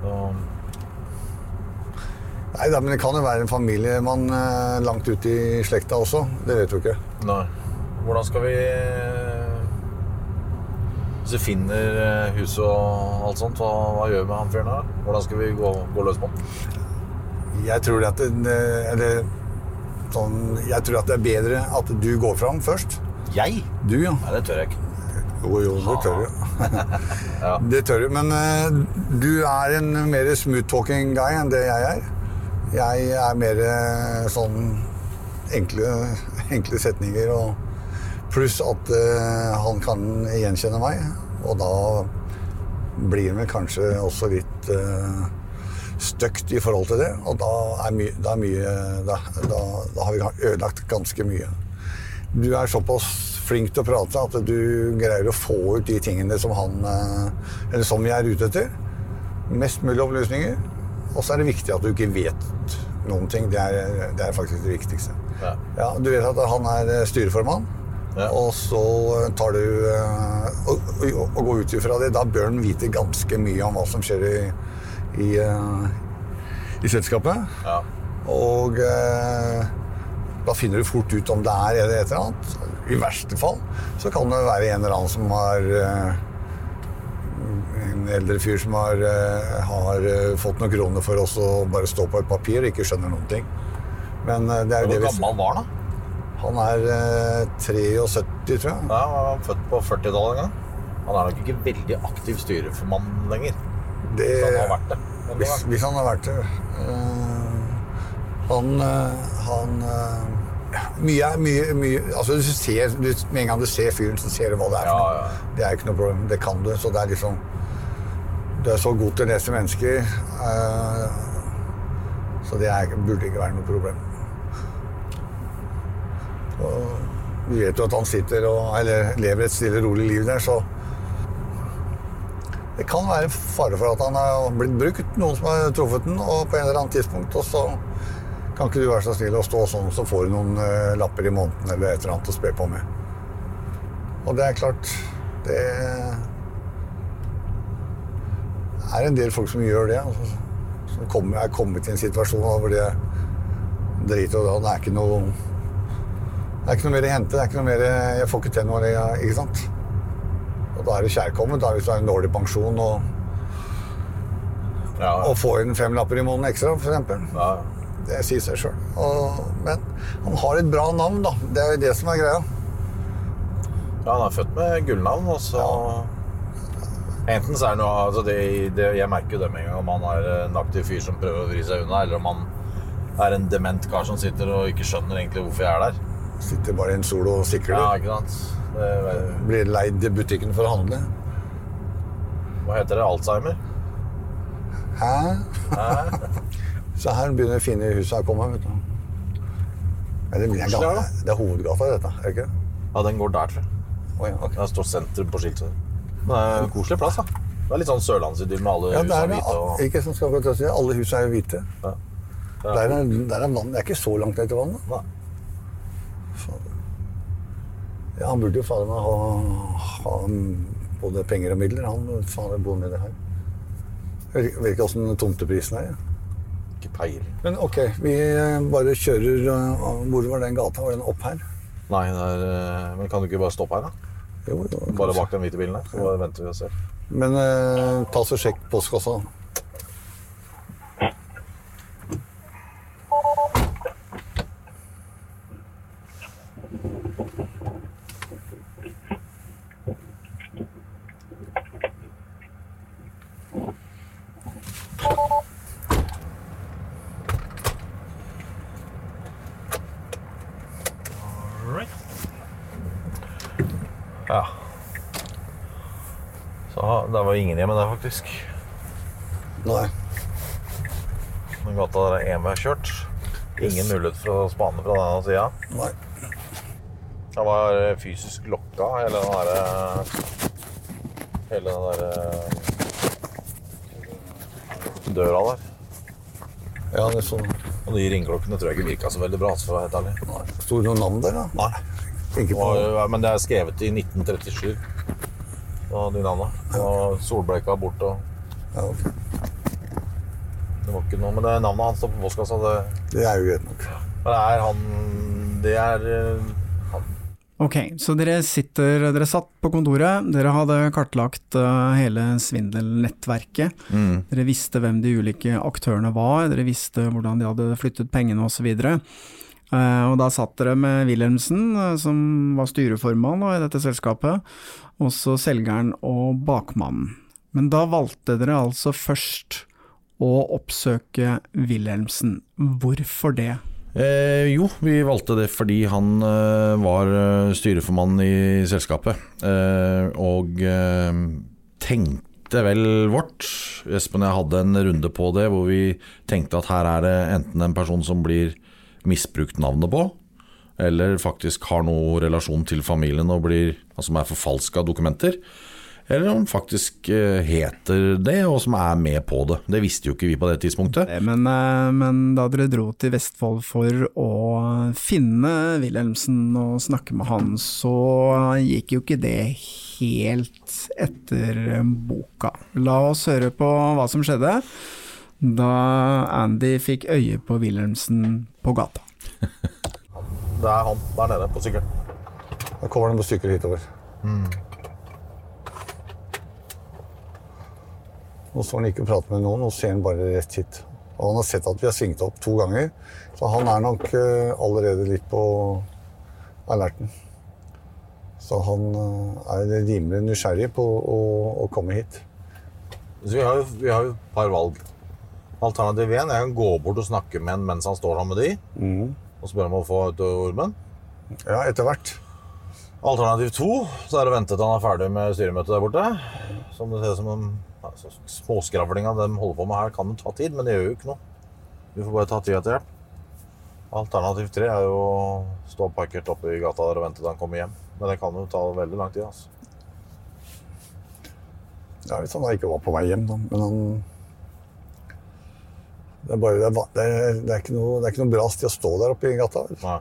Så, Nei da, men det kan jo være en familiemann eh, langt ute i slekta også. Det vet du ikke. nei. Hvordan skal vi Hvis vi finner øh, huset og alt sånt, hva, gjør vi med han fyren her? Hvordan skal vi gå, gå løs på han? Jeg tror det at det, eller, sånn, jeg tror at det er bedre at du går fram først. Jeg? Du, ja. Nei, det tør jeg ikke. Jo, jo, det tør du. Det tør du. Men uh, du er en mer smooth-talking guy enn det jeg er. Jeg er mer eh, sånn enkle, enkle setninger og Pluss at uh, han kan gjenkjenne meg, og da blir vi kanskje også litt uh, støkt i forhold til det. Og da er, my, da, er mye, da, da, har vi ødelagt ganske mye. Du er såpass flink til å prate at du greier å få ut de tingene som han eh, Eller som vi er ute etter. Mest mulig opplysninger. Og så er det viktig at du ikke vet noen ting. Det er, det er faktisk det viktigste. Ja. Ja, du vet at han er styreformann, og så tar du eh, og, og, og går ut ifra det. Da bør han vite ganske mye om hva som skjer i, i, eh, i selskapet. Ja. Og eh, da finner du fort ut om det er et eller annet. I verste fall så kan det være en eller annen som har eh, En eldre fyr som har, har fått noen kroner for oss å bare stå på et papir og ikke skjønner noen ting. Men det er jo det Hvor gammel var han da? Han er eh, 73, tror jeg. Ja, han var født på 40-tallet en gang. Han er nok ikke veldig aktiv styreformann lenger. Det, hvis han har vært det. Men Hvis, hvis han har vært det. Uh, han eh, han eh, mye, mye, mye altså du ser, du, Med en gang du ser fyren, så ser du hva det er. Ja, ja. Det er ikke noe problem. Det kan du. Så det er liksom Du er så god til å lese mennesker. uh, så det er, burde ikke være noe problem. Og du vet jo at han sitter og eller lever et stille, rolig liv der, så det kan være fare for at han har blitt brukt, noen som har truffet den, og på en eller annet tidspunkt, og så kan ikke du være så snill å stå sånn, så får du noen uh, lapper i måneden eller et eller annet å spe på med. Og det er klart, det er en del folk som gjør det, altså, som kommer, er kommet i en situasjon hvor det driter og da, det er ikke noe det er ikke noe mer å hente. det er ikke noe mer, Jeg får ikke til noe, ikke sant? Da er det kjærkomment da, hvis du har en dårlig pensjon og, og får inn fem lapper i måneden ekstra, f.eks. Det sier seg sjøl. Men han har et bra navn, da. Det er jo det som er greia. Ja, han er født med gullnavn, og så Enten så er noe altså det, det, Jeg merker jo det med en gang om han er en aktiv fyr som prøver å vri seg unna, eller om han er en dement kar som sitter og ikke skjønner egentlig hvorfor jeg er der. Sitter bare i en sol og sikler. Ja, ikke sant? Det, Blir leid butikken for å handle. hva heter det? Alzheimer? Hæ? Hæ? Så her begynner fine huset å komme. vet du. Ja, det, er, det er hovedgata, dette. er det ikke? Ja, den går der, tror jeg. Oh, ja, Der står sentrum på skiltet. Det er en koselig plass, da. Det er litt sånn sørlandsidyll med alle Ja, hus er hvite og ikke som skal si, Alle hus er hvite. Der, er, der er vann. Det er ikke så langt ned til vannet. Fader. Ja, han burde jo fader meg ha, ha både penger og midler. Han fader bor nedi her. Jeg vet ikke åssen tomteprisen er. Ja. Ikke peil. Men ok, vi eh, bare kjører uh, Hvor var den gata? Var den opp her? Nei, det er, eh, men kan du ikke bare stoppe her, da? Jo, jo, Bare bak den hvite bilen her, så bare venter vi og ser. Men eh, ta så sjekk postkassa. Ja. Så der var ingen hjemme der, faktisk. Nei. Den gata der er kjørt. Ingen mulighet for å spane fra denne sida. Nei. Den var eh, fysisk lokka, hele den derre Hele den derre døra der. Ja, det er sånn. Og de ringeklokkene tror jeg ikke virka så veldig bra, altså, for å være helt ærlig. Sto det noe navn der, da? Nei. Var, men det er skrevet i 1937. De navna. Og solbleika bort og Ja, okay. Det var ikke noe Men det er navnet hans på postkassa. Det, Det er jo greit nok. men det er han Det er eh, han. Ok, så dere sitter, dere satt på kontoret, dere hadde kartlagt eh, hele svindelnettverket. Mm. Dere visste hvem de ulike aktørene var, dere visste hvordan de hadde flyttet pengene osv. Uh, og da satt dere med Wilhelmsen, eh, som var styreformann i dette selskapet, også selgeren og bakmannen. Men da valgte dere altså først å oppsøke Wilhelmsen. Hvorfor det? Eh, jo, vi valgte det fordi han eh, var eh, styreformann i selskapet. Eh, og eh, tenkte vel vårt. Espen og jeg hadde en runde på det hvor vi tenkte at her er det enten en person som blir misbrukt navnet på, eller faktisk har noe relasjon til familien og blir, altså som er forfalska dokumenter. Eller om faktisk eh, heter det, og som er med på det. Det visste jo ikke vi på det tidspunktet. Men, eh, men da dere dro til Vestfold for å finne Wilhelmsen og snakke med han, så gikk jo ikke det helt etter boka. La oss høre på hva som skjedde da Andy fikk øye på Wilhelmsen på gata. Det er han der nede på sykkelen. Da kommer det noen stykker hitover. Nå står han ikke og prater med noen, og ser han bare rett hit. Og han har sett at vi har svingt opp to ganger, så han er nok eh, allerede litt på alerten. Så han eh, er rimelig nysgjerrig på å, å komme hit. Så vi har jo vi har jo et par valg. Alternativ 1 jeg kan gå bort og snakke med en mens han står sammen med de, og spørre om å få ut ormen. Ja, etter hvert. Alternativ 2 så er det å vente til han er ferdig med styremøtet der borte. Som det ser ut som en altså, Småskravlinga de holder på med her, kan jo ta tid, men det gjør jo ikke noe. Vi får bare ta tida til hjelp. Alternativ 3 er jo å stå parkert oppe i gata der og vente til han kommer hjem. Men det kan jo ta veldig lang tid. altså. Ja, Hvis han da ikke var på vei hjem, da. Men han Det er, bare, det er, det er, ikke, noe, det er ikke noe bra sted å stå der oppe i gata. Nei.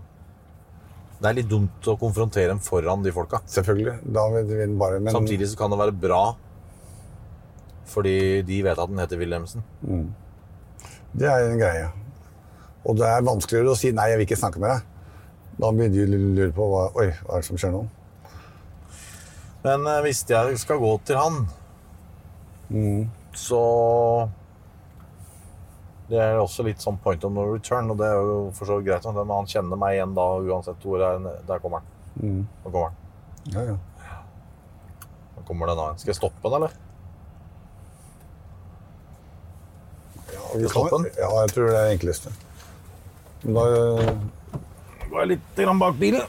Det er litt dumt å konfrontere dem foran de folka. Selvfølgelig. Da vil vi bare, men, Samtidig så kan det være bra fordi de vet at den heter Wilhelmsen. Mm. Det er en greie. Og det er vanskeligere å si 'nei, jeg vil ikke snakke med deg'. Da begynner de å lure på hva, Oi, hva er det som skjer nå? Men eh, hvis jeg skal gå til han, så Det er også litt sånn point of no return, og det er jo for så vidt greit. Men han kjenner meg igjen da, uansett hvor jeg er. Der kommer han. Mm. Nå kommer han. Ja, ja. Nå kommer den av. Skal jeg stoppe den, eller? Ja, vi stoppe den? ja, jeg tror det er enkleste. Men da jeg litt grann bak bilen.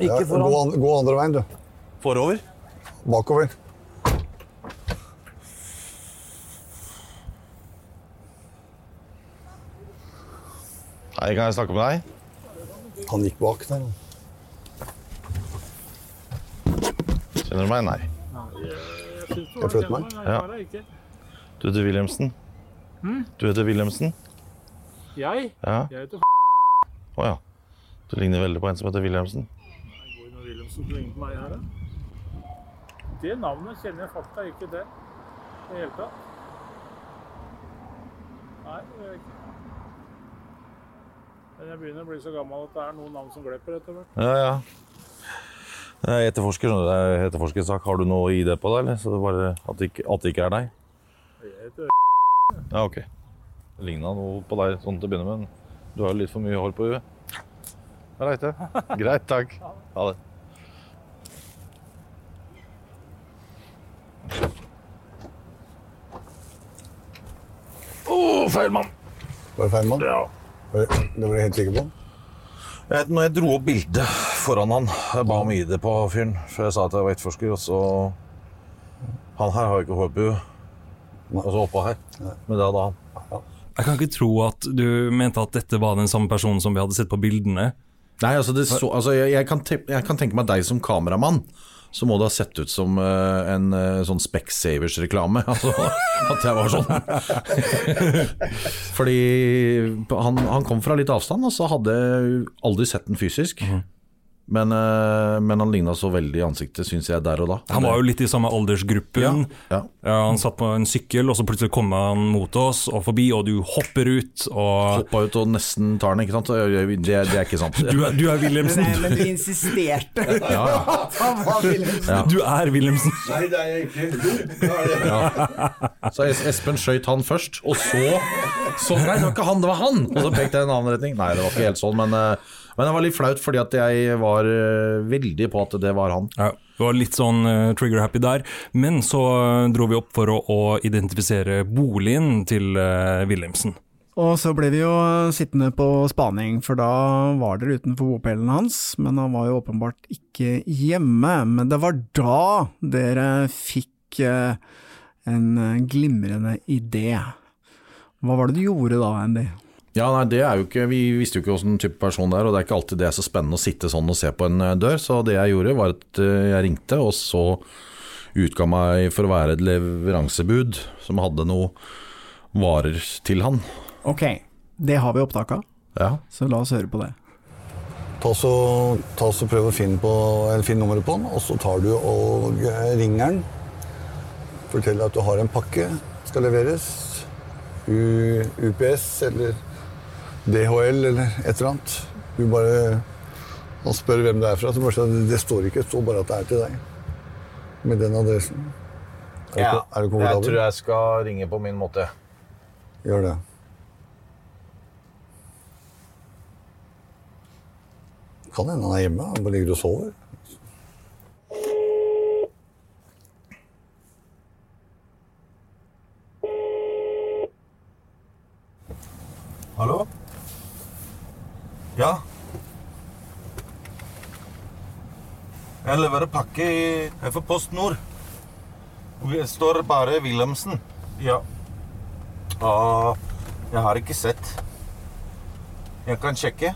ja, Ikke foran. gå, an, gå andre veien, du. Forover. Bakover. Hei, kan jeg snakke med deg? Han gikk bak der. Kjenner du meg? Nei. Jeg flytter meg. Ja. Du heter Wilhelmsen? Hm? Du heter Wilhelmsen? Jeg? Ja. Jeg heter Å ja. Du ligner veldig på en som heter Wilhelmsen. Wilhelmsen som ligner på meg her, da? Det navnet kjenner jeg fakta ikke det i det hele tatt. Nei, det gjør jeg ikke. Men jeg begynner å bli så gammel at det er noen navn som glipper etter hvert. Ja, ja. Jeg etterforsker. Det er etterforskersak. Har du noe ID på deg, eller? Så det er bare at det ikke, at det ikke er deg? Jeg heter Ja, ok. Det ligna noe på deg sånn til å begynne med, men du har jo litt for mye hår på huet. Greit, det. Greit, takk. Ha det. Å, feil mann! Var det feil mann? Ja. Det, det var du helt sikker på? Jeg, når jeg dro opp bildet foran han, jeg ba om ID på fyren, for jeg sa at jeg var etterforsker, og så Han her har jo ikke hårbue. Og så oppå her. Men det hadde han. Jeg kan ikke tro at du mente at dette var den samme personen som vi hadde sett på bildene. Nei, altså, det så, altså jeg, jeg, kan te, jeg kan tenke meg deg som kameramann. Så må det ha sett ut som eh, en eh, sånn Specsavers-reklame. Altså, at jeg var sånn. Fordi han, han kom fra litt avstand, og så hadde jeg aldri sett den fysisk. Men, eh, men han ligna så veldig i ansiktet, syns jeg, der og da. Han var jo litt i samme aldersgruppen. Ja, Ja, han satt på en sykkel, og så plutselig kom han mot oss og forbi, og du hopper ut og Hoppa ut og nesten tar den, ikke sant? Det, det er ikke sant. Du er, du er Wilhelmsen. Nei, men du insisterte Ja, ja. Du er Wilhelmsen. Nei, det er jeg ikke. Ja. Så Espen skøyt han først, og så, så Nei, det var ikke han, det var han! Og så pekte jeg i en annen retning. Nei, det var ikke helt sånn, men, eh, men det var litt flaut fordi at jeg var eh, veldig på at det var han. Ja, det var litt sånn eh, trigger-happy der. Men så eh, dro vi opp for å, å identifisere boligen til uh, Wilhelmsen. Og så ble vi jo sittende på spaning, for da var dere utenfor bopelen hans, men han var jo åpenbart ikke hjemme. Men det var da dere fikk en glimrende idé. Hva var det du gjorde da, Andy? Ja, nei, det er jo ikke, Vi visste jo ikke hvilken type person det er, og det er ikke alltid det er så spennende å sitte sånn og se på en eh, dør. Så det jeg gjorde, var at eh, jeg ringte, og så utga meg for å være et leveransebud som hadde noe varer til han. Ok, det har vi opptak av, Ja. så la oss høre på det. Ta så, ta så Prøv å finne, på, eller finne nummeret på den, og så tar du og eh, ringer den. Forteller at du har en pakke, skal leveres. U, UPS eller DHL eller et eller annet. Du bare Han spør hvem det er fra, så bare sier det står ikke, det står bare at det er til deg. Med den adressen. Er, du, ko- er du komfortabel? jeg skal ringe på min måte. Gjør det. Kan hende han er hjemme. Han bare ligger og sover. Hallo? Ja? Jeg leverer pakke i får Post Nord. Det står bare Wilhelmsen. Ja. Og jeg har ikke sett. Jeg kan sjekke.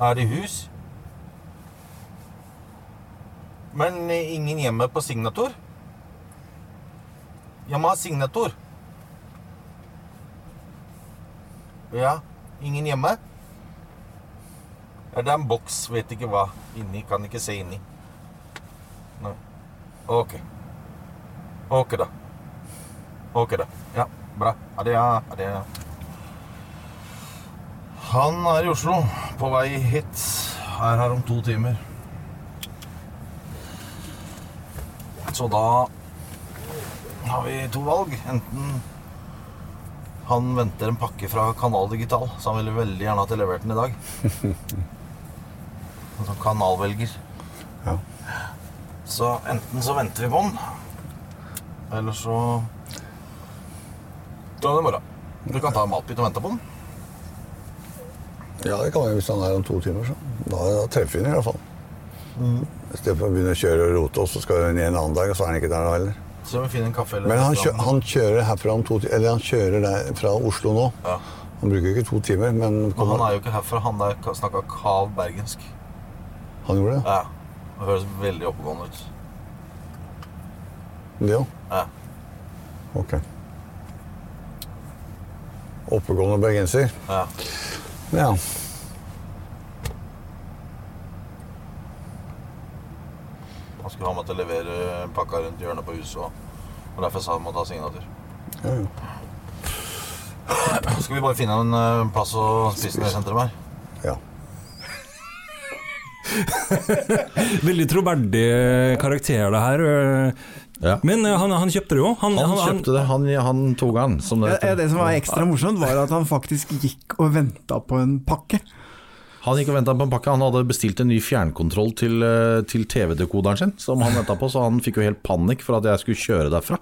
Er det hus? Men ingen hjemme på signatur? Jeg må ha signatur. Ja, ingen hjemme? Ja, det er en boks, vet ikke hva. Inni, kan ikke se inni. Nei. Ok. Ok da. Ok da. Ja, bra. Det, ja. Han er i Oslo, på vei hit. Er her om to timer. Så da har vi to valg. Enten han venter en pakke fra Kanal Digital, så han ville veldig gjerne hatt levert den i dag. Altså kanalvelger. Ja. Så enten så venter vi på den, eller så drar vi i morgen. Du kan ta en matbit og vente på den. Ja, det kan vi hvis han er om to timer. Så. Da, da treffer vi den i hvert fall. Stedet for å begynne å kjøre og rote, og så skal hun ned en annen dag, og så er han ikke der da heller. Så vi finner en kaffe eller Men han, kjø, han kjører herfra om to timer Eller han kjører der fra Oslo nå. Ja. Han bruker ikke to timer, men Men han er jo ikke herfra. Han der snakka kav bergensk. Han gjorde det? Ja. Det høres veldig oppegående ut. Det òg? Ja. Ok. Oppegående bergenser? Ja. Ja. Skulle ha meg til å levere pakka rundt hjørnet på huset. Og, og derfor sa han å ta signatur. Ja, ja. Skal vi bare finne en eh, plass å spise ned i sentrum her. Ja. Veldig troverdig karakter, det her. Men eh, han, han kjøpte det jo. Han, Han kjøpte det. Han, han tok han, som det Ja, ja, det som var ekstra morsomt, var at han faktisk gikk og venta på en pakke. Han gikk og venta på en pakke. Han hadde bestilt en ny fjernkontroll til, eh, til TV-dekoderen sin, som han venta på, så han fikk jo helt panikk for at jeg skulle kjøre derfra.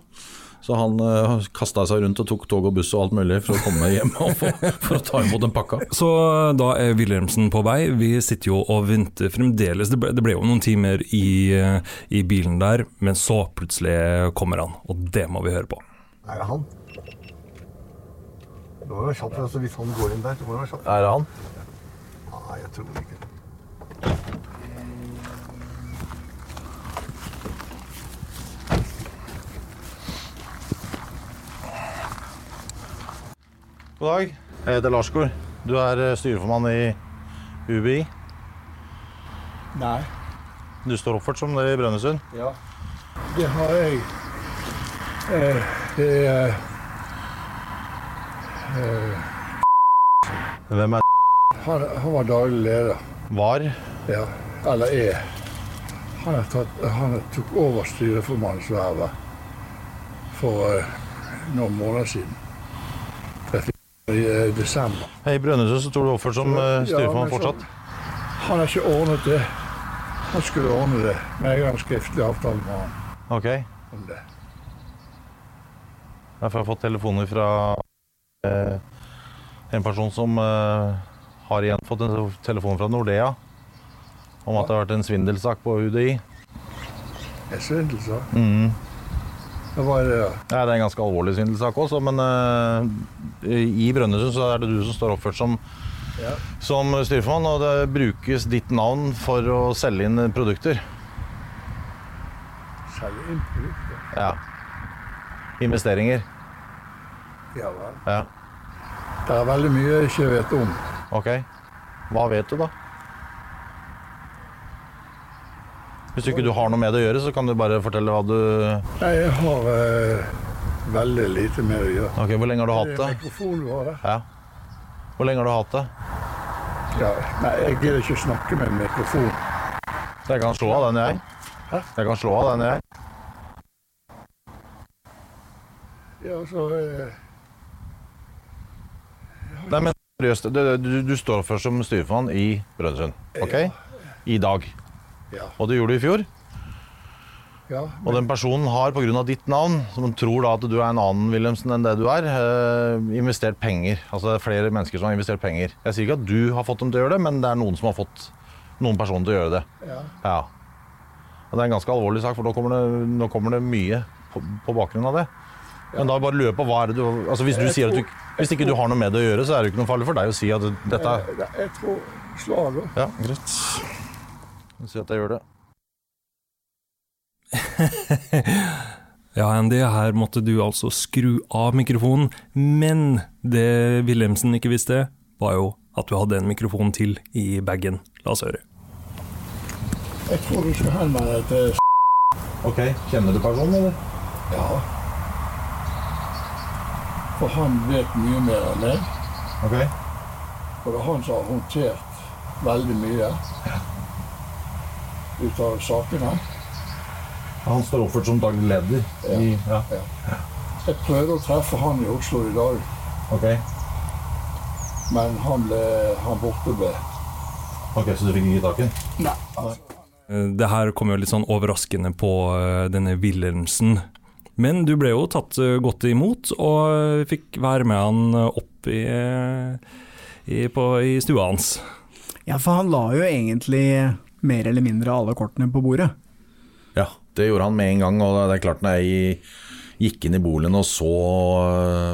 Så han uh, kasta seg rundt og tok tog og buss og alt mulig for å komme hjem og for, for å ta imot den pakka. Så da er Wilhelmsen på vei. Vi sitter jo og venter fremdeles. Det ble, det ble jo noen timer i, eh, i bilen der, men så plutselig kommer han, og det må vi høre på. Er det han? Det må være kjapt, altså, hvis han går inn der. Det må være kjapt. Er det han? Nei, jeg tror ikke det. God dag. Jeg heter Larsgaard. Du er eh, styreformann i UBI. Nei. Du står oppført som det i Brønnøysund. Ja. Det har jeg. Eh, det er eh, Hvem er han, han var daglig leder. Var? Ja. Eller er. Han, har tatt, han tok over styreformannsvervet for eh, noen måneder siden. I eh, desember. I Brønnøysund så står du oppført som eh, styreformann Ja, så- fortsatt. Han har ikke ordnet det. Han skulle ordne det, men jeg har en skriftlig avtale med han Ok. om det. Derfor har jeg fått telefoner fra eh, en person som eh, har igjen fått en telefon fra Nordea om at det har vært en svindelsak på UDI. En svindelsak? Mm. Det, da? Ja, det er en ganske alvorlig svindelsak også, men uh, i Brønnøysund så er det du som står oppført som, Ja. som styreformann, og det brukes ditt navn for å selge inn produkter. Selge inn produkter? Ja. Investeringer. Ja vel. Ja. Det er veldig mye jeg ikke vet om. Ok. Hva vet du, da? Hvis ikke du har noe med det å gjøre, så kan du bare fortelle hva du Nei, jeg har eh, veldig lite med å gjøre. Ok, Hvor lenge har du hatt det? Mikrofonen mikrofon der? Ja. Hvor lenge har du hatt det? Ja, nei, jeg gidder ikke å snakke med mikrofon. Jeg kan slå av den, jeg. Jeg kan slå av den, jeg. Ja, så eh, Nei, men seriøst, du, du, du står først som styreformann i Brønnøysund, ok? I dag. Ja. Og det gjorde du i fjor. Ja, Og den personen har pga. ditt navn, som tror da at du er en annen Wilhelmsen enn det du er, eh, investert penger. Altså det er flere mennesker som har investert penger. Jeg sier ikke at du har fått dem til å gjøre det, men det er noen som har fått noen personer til å gjøre det. Ja. Ja. Og det er en ganske alvorlig sak, for nå kommer det, nå kommer det mye på, på bakgrunn av det. Men da bare lurer på hva er det du Altså Hvis du Jeg sier at du, hvis ikke du har noe med det å gjøre, så er det ikke noe farlig for deg å si at dette er Eh, Jeg tror slaget. Ja, greit. Si at jeg gjør det. Ja, Andy, her måtte du altså skru av mikrofonen, men det Wilhelmsen ikke visste, var jo at du hadde en mikrofon til i bagen. La oss høre. Jeg tror du skal henvende deg til Ok, Kjenner du personen, eller? Ja. For han vet mye mer enn meg. Okay. For det er han som har håndtert veldig mye ut av sakene. Han står oppført som daglig leder i ja. Jeg prøvde å treffe han i Oslo i dag, Okay. men han ble han borte ble. ok, så du fikk ikke tak i? Nei. Eh, Det her kom jo litt sånn overraskende på eh, denne Wilhelmsen. Men du ble jo tatt eh, godt imot, og eh, fikk være med han eh, opp i, i, på, i stua hans. Ja, for han la jo egentlig mer eller mindre alle kortene på bordet. Ja, det gjorde han med en gang. Og det er klart når jeg gikk inn i boligen og så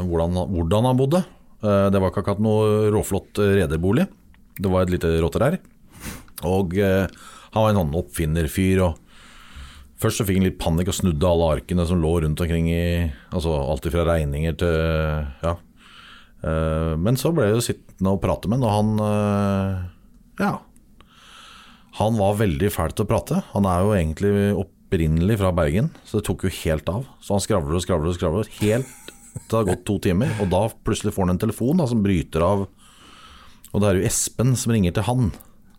hvordan, hvordan han bodde, Det var ikke akkurat noe råflott rederbolig. Det var et lite rotterær. Og eh, han var en sånn oppfinnerfyr. og Først så fikk han litt panikk og snudde alle arkene som lå rundt omkring i Altså alt fra regninger til Ja. Eh, Men så ble jeg jo sittende og prate med ham, og han eh, Ja. Han var veldig fæl til å prate. Han er jo egentlig opprinnelig fra Bergen, så det tok jo helt av. Så han skravler og skravler og skravler helt til det har gått to timer, og da plutselig får han en telefon da, som bryter av. Og det er jo Espen som ringer til han.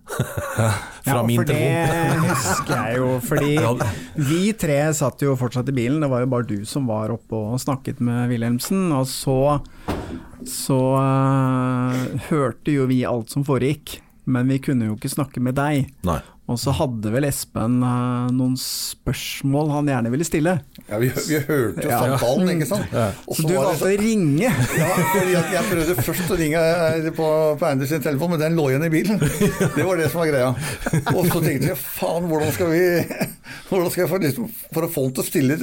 Fra ja, min for det husker jeg jo, fordi vi tre satt jo fortsatt i bilen. Det var jo bare du som var oppe og snakket med Wilhelmsen. Og så, så uh, hørte jo vi alt som foregikk, men vi kunne jo ikke snakke med deg. Nei. Og så hadde vel Espen øh, noen spørsmål han gjerne ville stille. Ja, vi, vi hørte jo Ja. samtalen, ikke sant. Ja. Så du var valgte å ringe? Ja, jeg, jeg prøvde først å ringe eh, på, på Anders sin telefon, men den lå igjen i bilen. Det var det som var greia. Og så tenkte jeg faen, hvordan skal vi hvordan skal jeg få, liksom, For å få han til å stille,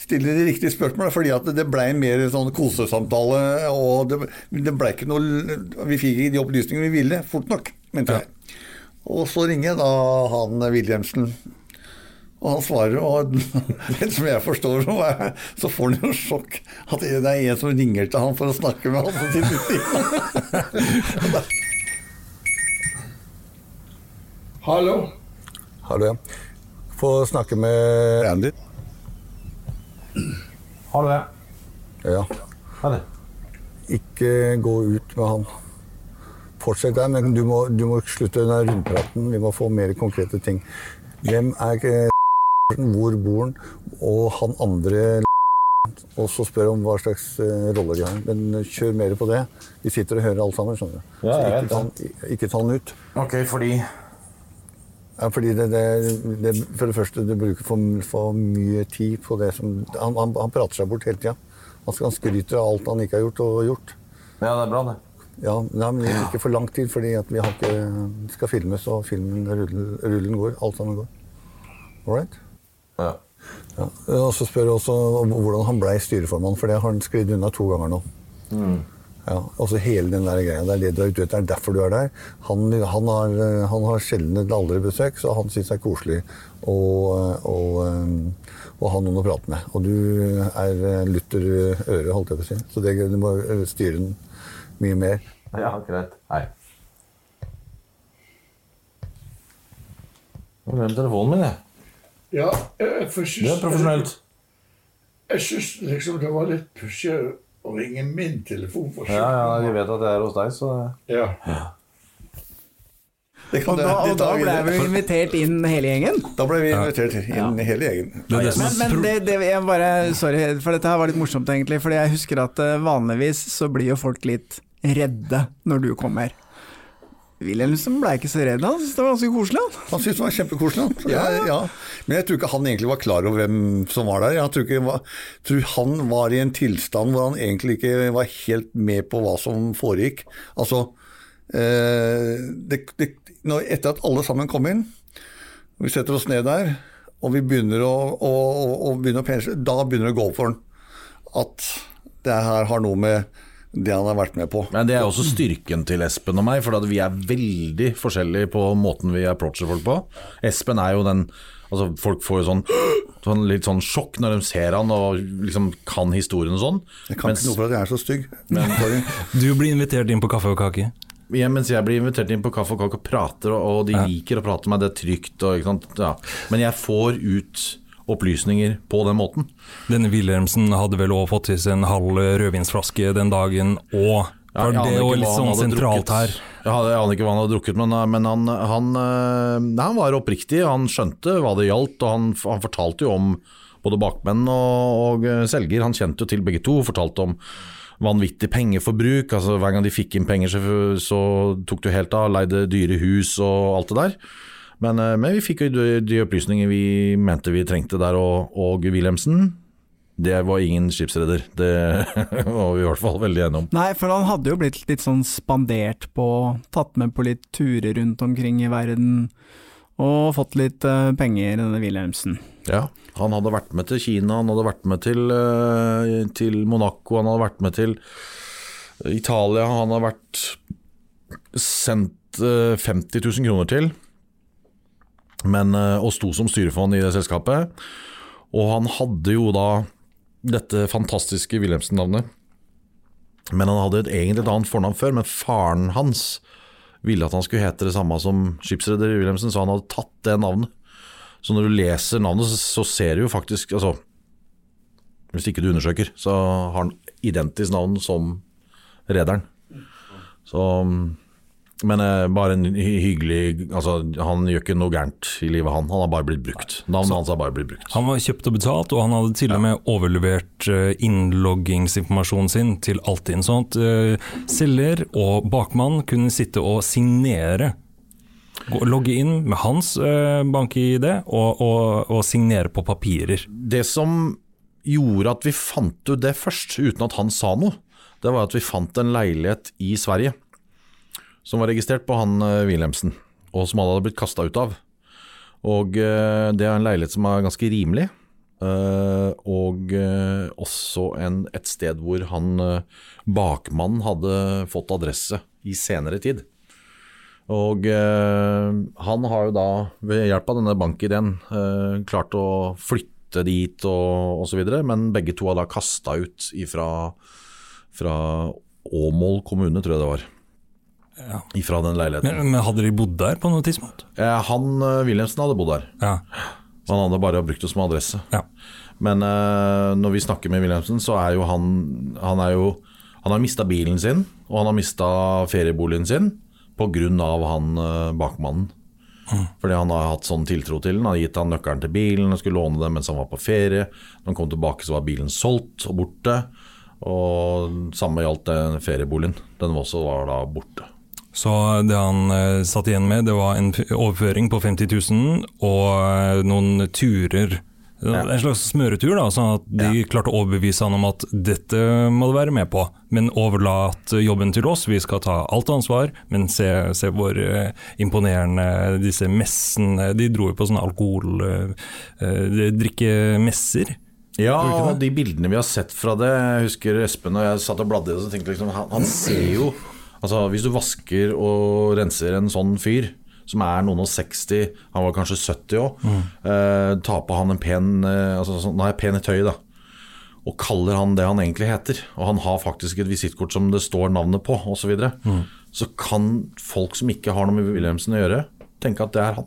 stille de riktige spørsmålene. Fordi at det blei mer sånn kosesamtale, og det, det blei ikke noe Vi fikk ikke de opplysningene vi ville, fort nok, mente jeg. Og så ringer jeg da han Wilhelmsen. Og han svarer, og det som jeg forstår, så får han jo sjokk at det er en som ringer til han for å snakke med han. som sitter Hallo? Hallo, ja. Få snakke med Andy. Hallo, ja. Ja. Ikke gå ut med han. Fortsett der, men du må, du må slutte den rundpraten. Vi må få mer konkrete ting. Hvem er eh, hvor bor han, og han andre og så spør om hva slags eh, roller de har. Men eh, kjør mer på det. Vi sitter og hører alt sammen, skjønner du. Ja, så ikke, ta, den- ikke ta den ut. Ok, fordi Ja, fordi det, det, det, For det første, du bruker for, for mye tid på det som Han, han, han prater seg bort hele tida. Han, han skryter av alt han ikke har gjort og gjort. Ja, det er bra, det. Ja, nei, men ikke for lang tid, fordi at vi har ikke, skal filmes, og filmen, rullen, rullen går. Alt sammen går. All right? Ja. Ja. Og så spør jeg også om hvordan han blei styreformann, for det har han sklidd unna to ganger nå. Mm. Ja, også hele den der greia. Det er det du er ute etter. Det er derfor du er der. Han, han har, han har sjelden eller aldri besøk, så han syns det er koselig å og, og ha noen å prate med. Og du er lutter øre, holdt jeg på å si. Så det, du må styre den mye mer. Ja, greit. Hei. Jeg glemte glemt telefonen min, jeg. Ja, jeg, for synes, Det er profesjonelt. Jeg syns liksom det var litt pussig å ringe min telefon. For Ja, ja, de vet at jeg er hos deg, så Ja. Og da, og da ble vi invitert inn hele gjengen? Da ble vi invitert inn hele gjengen. Men, men det, det, jeg bare, sorry, for dette her var litt morsomt egentlig. Fordi jeg husker at eh, vanligvis så blir jo folk litt redde når du kommer. Wilhelmsen ble ikke så redd, han syntes det var ganske koselig. Han. Han syntes det var kjempekoselig. Ja, ja. Men jeg tror ikke han egentlig var klar over hvem som var der. Jeg tror, ikke, jeg tror han var i en tilstand hvor han egentlig ikke var helt med på hva som foregikk. Altså, eh, det, det, når, etter at alle sammen kom inn, vi setter oss ned der, og vi begynner å, å, å, å, begynner pensle, da begynner det å gå opp for han at det her har noe med det han har vært med på. Men det er også styrken til Espen og meg, for vi er veldig forskjellige på måten vi approacher folk på. Espen er jo den Altså Folk får jo sånn, sånn litt sånn sjokk når de ser han og liksom kan historien og sånn. Jeg kan ikke noe for at jeg er så stygg. Men, Du blir invitert inn på kaffe og kake. ja, mens jeg blir invitert inn på kaffe og kake og prater, og, og de Ja. liker å prate med meg, det er trygt. Og, ikke sant? Ja. Men jeg får ut opplysninger på den måten. Denne Wilhelmsen hadde vel også fått i seg en halv rødvinsflaske den dagen, og Ja, jeg det jo litt sånn sentralt drukket. her. Jeg hadde- jeg aner ikke hva han hadde drukket, men, men han, han, eh, nei, han var oppriktig. Han skjønte hva det gjaldt, og han, han fortalte jo om både bakmenn og, og eh, selger. Han kjente jo til begge to, fortalte om vanvittig pengeforbruk. altså Hver gang de fikk inn penger, så, så tok det jo helt av. Leide dyre hus og alt det der. Men, eh, men vi fikk jo de, opplysninger vi mente vi trengte der, og, og Wilhelmsen det var ingen skipsreder. Det var vi i hvert fall veldig enige om. Nei, for han hadde jo blitt litt sånn spandert på, tatt med på litt turer rundt omkring i verden, og fått litt eh, penger, denne Wilhelmsen. Ja, han hadde vært med til Kina, han hadde vært med til, eh, til Monaco, han hadde vært med til Italia han hadde vært sendt eh, 50 000 kroner til, men, eh, og sto som styrefond i det selskapet. Og han hadde jo da dette fantastiske Wilhelmsen-navnet. Men han hadde et, egentlig et annet fornavn før, men faren hans ville at han skulle hete det samme som skipsreder Wilhelmsen, så han hadde tatt det navnet. Så når du leser navnet, så, ser du jo faktisk altså, Hvis ikke du undersøker, så har han identisk navn som rederen. Så Men eh, bare en hy- hyggelig altså, Han gjør ikke noe gærent i livet, han. Han har bare blitt brukt. Navnet hans har bare blitt brukt. Han var kjøpt og betalt, og han hadde til og med overlevert eh, innloggingsinformasjonen sin til Altinn. Sånn at eh, selger og bakmann kunne sitte og signere. Logge inn med hans uh, bank-ID og, og, og signere på papirer. Det som gjorde at vi fant ut det først, uten at han sa noe, det var at vi fant en leilighet i Sverige som var registrert på han eh, Wilhelmsen, og som han hadde blitt kasta ut av. Og eh, det er en leilighet som er ganske rimelig, eh, og også en, et sted hvor han bakmannen hadde fått adresse i senere tid. Og han har jo da, ved hjelp av denne bankideen, klart å flytte dit og osv., men begge to har da kasta ut ifra, fra Åmål kommune, tror jeg det var. Ifra den leiligheten. Men, men hadde de bodd der på noe tidspunkt? Eh, han eh, Wilhelmsen hadde bodd der. Han hadde bare brukt det som adresse. Men eh, når vi snakker med Wilhelmsen, så er jo han Han, er jo, han har mista bilen sin, og han har mista ferieboligen sin pga. han eh, bakmannen. Fordi han har hatt sånn tiltro til den. Han har gitt han nøkkelen til bilen og skulle låne den mens han var på ferie. Når han kom tilbake, så var bilen solgt og borte. Og samme gjaldt den ferieboligen. Den var også var da borte. Så det han uh, satt igjen med, det var en overføring på 50 000 og uh, noen turer. En slags smøretur, da, sånn at de klarte å overbevise han om at dette må du være med på, men overlat jobben til oss, vi skal ta alt ansvar. Men se, se hvor eh, imponerende disse messene De dro jo på sånne alkohol... drikkemesser. Ja, og de bildene vi har sett fra det Jeg husker Espen og jeg satt og bladde i det, så tenkte liksom han, han ser jo Altså, hvis du vasker og renser en sånn fyr som er noen og 60, han var kanskje 70 òg, Mm. eh, tar på han en pen eh, altså, sånn, Nei, pen i tøy, da. Og kaller han det han egentlig heter. Og han har faktisk et visittkort som det står navnet på, osv. Så, videre. Mm. så kan folk som ikke har noe med Wilhelmsen å gjøre, tenke at det er han.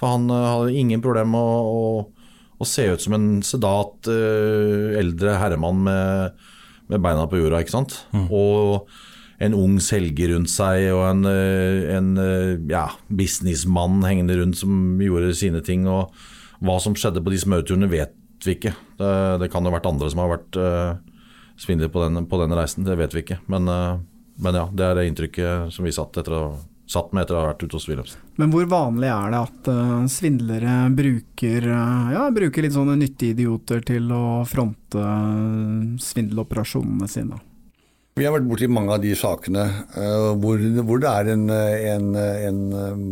For han uh, hadde ingen problem med å, å, å se ut som en sedat, uh, eldre herremann med, med beina på jorda, ikke sant. Og en ung selger rundt seg, og en, eh, en eh, ja, businessmann hengende rundt som gjorde sine ting. Og hva som skjedde på de smørturene, vet vi ikke. Det, det kan jo ha vært andre som har vært uh, svindler på den, på den reisen, det vet vi ikke. Men, uh, men ja, det er det inntrykket som vi satt, å, satt med etter å ha vært ute hos Wilhelmsen. Men hvor vanlig er det at uh, svindlere bruker, eh, ja, bruker litt sånne nyttige idioter til å fronte eh, svindeloperasjonene sine? Vi har vært borti mange av de sakene eh, hvor, hvor det er en, en, en eh,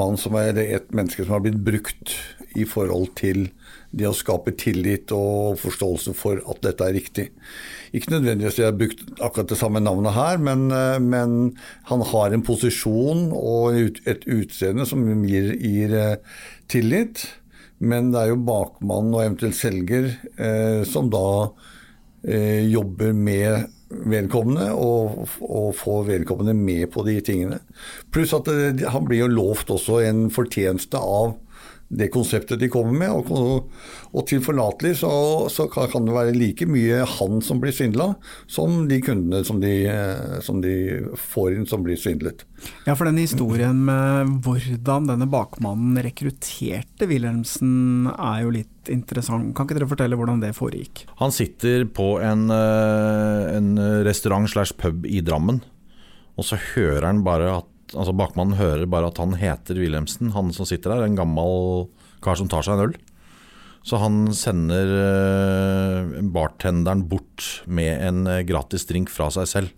mann som er et menneske som har blitt brukt i forhold til det å skape tillit og forståelse for at dette er riktig. Ikke nødvendigvis jeg har brukt akkurat det samme navnet her, men, eh, men han har en posisjon og et utseende som gir, gir tillit. Men det er jo bakmann og eventuelt selger eh, som da jobber med vedkommende og, og får vedkommende med på de tingene. Pluss at det, han blir jo lovt også en fortjeneste av det konseptet de kommer med. Og, og tilforlatelig så, så kan det være like mye han som blir svindla, som de kundene som de, eh, som de får inn som blir svindlet. Ja, for den historien med hvordan denne bakmannen rekrutterte Wilhelmsen er jo litt interessant. Kan ikke dere fortelle hvordan det foregikk? Han sitter på en, eh, en restaurant slash pub i Drammen, og så hører han bare at Altså Bakmannen hører bare at han heter Wilhelmsen, han som sitter der. En gammel kar som tar seg en øl. Så han sender eh, bartenderen bort med en eh, gratis drink fra seg selv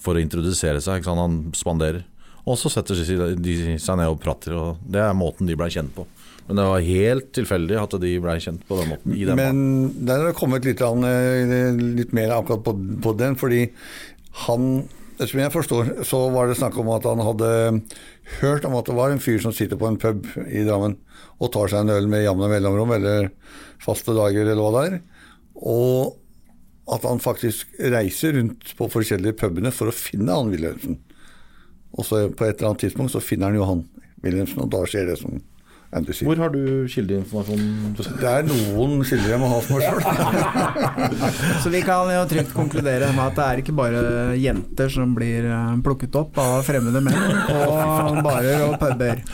for å introdusere seg. Han spanderer. Og så setter de seg ned og prater, og det er måten de blei kjent på. Men det var helt tilfeldig at de blei kjent på den måten. I den Men der har det kommet litt, eh, litt mer akkurat på, på den, fordi han som jeg forstår, så var det snakk om at han hadde hørt om at det var en fyr som sitter på en pub i Drammen og tar seg en øl med jevne mellomrom, eller faste dager, eller hva det er. Og at han faktisk reiser rundt på forskjellige pubene for å finne han Wilhelmsen. Og så på et eller annet tidspunkt så finner han jo han Wilhelmsen, og da skjer det som. Hvor har du kildeinformasjon? Det er noen kilder jeg må ha for meg sjøl. Så vi kan jo trygt konkludere med at det er ikke bare jenter som blir eh, plukket opp av fremmede menn på barer og puber.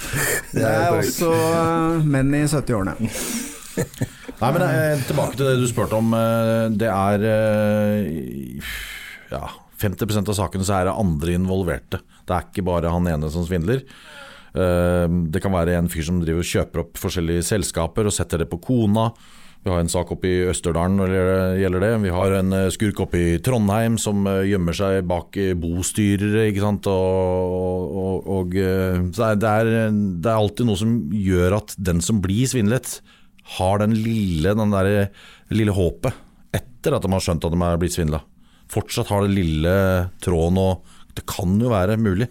Det er også eh, menn i 70-årene. Nei, men eh, Tilbake til det du spurte om. Det er ja, 50% av sakene så er det andre involverte. Det er ikke bare han ene som svindler. Eh, Det kan være en fyr som driver og kjøper opp forskjellige selskaper og setter det på kona. Vi har en sak oppe i Østerdalen når det gjelder det. Vi har en eh, skurk oppe i Trondheim som eh, gjemmer seg bak eh, bostyrere. ikke sant? Og, og, og, eh, det, er, det er alltid noe som gjør at den som blir svindlet, har den lille, den der, lille håpet etter at de har skjønt at de er blitt svindla. Fortsatt har den lille tråden og Det kan jo være mulig.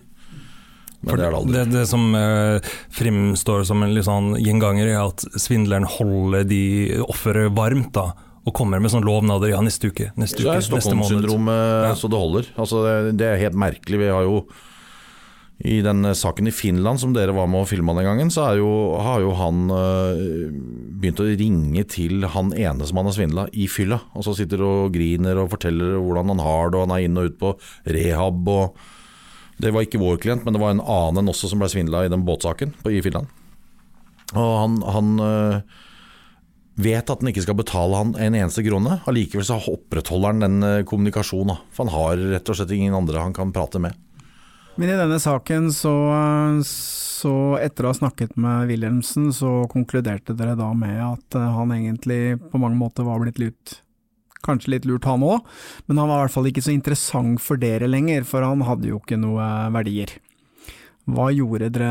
Men det er det aldri. det, det som uh, fremstår som en litt sånn gjenganger, er at svindleren holder de offeret varmt. da, Og kommer med sånne lovnader. Ja, neste uke, neste uke, er neste måned. Stockholm-syndromet så det holder. Altså, det, er helt merkelig. Vi har jo i den saken i Finland som dere var med og filma den gangen, så er jo, har jo han øh, begynt å ringe til han ene som han har svindla, i fylla. Og så sitter og griner og forteller hvordan han har det, og han er inn og ut på rehab. og Det var ikke vår klient, men det var en annen også som ble svindla i den båtsaken i Finland. Og han, han øh, vet at han ikke skal betale han en eneste krone. Allikevel så opprettholder han den eh, kommunikasjonen. For han har rett og slett ingen andre han kan prate med. Men i denne saken, så, så etter å ha snakket med Wilhelmsen, så konkluderte dere da med at eh, han egentlig på mange måter var blitt lurt. Kanskje litt lurt han òg, men han var i hvert fall ikke så interessant for dere lenger, for han hadde jo ikke noe verdier. Hva gjorde dere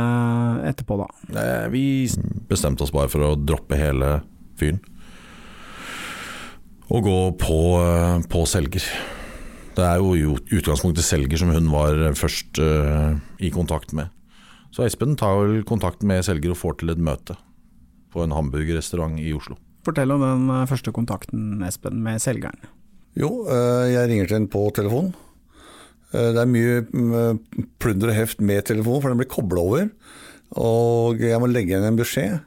etterpå da? Eh, Vi bestemte oss bare for å droppe hele fyren. Og gå på, eh, på selger. Det er jo i utgangspunktet selger som hun var først uh, i kontakt med. Så Espen tar vel kontakt med selger og får til et møte på en hamburgerrestaurant i Oslo. Fortell om den eh, første kontakten, Espen, med selgeren. Jo, eh, jeg ringer til henne på telefon. Eh, Det er mye mm, plunder og heft med telefonen, for den blir kobla over. Og jeg må legge igjen en beskjed.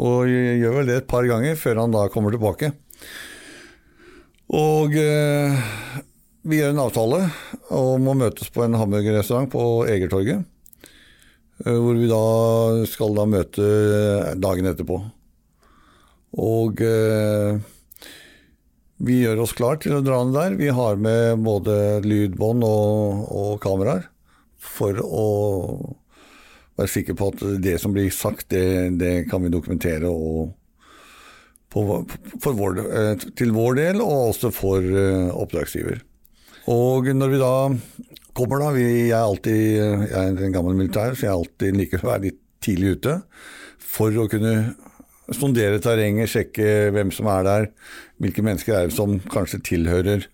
Og jeg gjør vel det et par ganger før han da kommer tilbake. Og vi gjør en avtale om å møtes på en hamburgerrestaurant på Egertorget. Hvor vi da skal da møte dagen etterpå. Og eh, vi gjør oss klar til å dra ned der. Vi har med både lydbånd og, og kameraer for å være sikker på at det som blir sagt, det, det kan vi dokumentere og på, for vår, eh, til vår del, og også for eh, oppdragsgiver. Og når vi da kommer, da vi, jeg, er alltid, jeg er en gammel militær, så jeg alltid liker å være litt tidlig ute for å kunne sondere terrenget, sjekke hvem som er der, hvilke mennesker er det som kanskje tilhører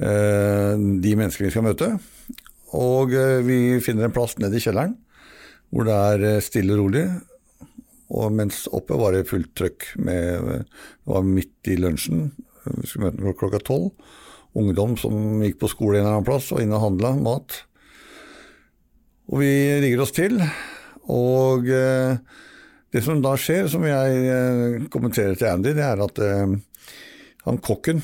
eh, de menneskene vi skal møte. Og eh, vi finner en plass nede i kjelleren hvor det er eh, stille og rolig. Og mens oppe var det fullt trøkk. Med, det var midt i lunsjen. Vi skulle møte klok- klokka tolv. Ungdom som gikk på skole en eller annen plass og inne og handla mat. Og vi rigger oss til. Og eh, det som da skjer, som jeg eh, kommenterer til Andy, det er at eh, han kokken,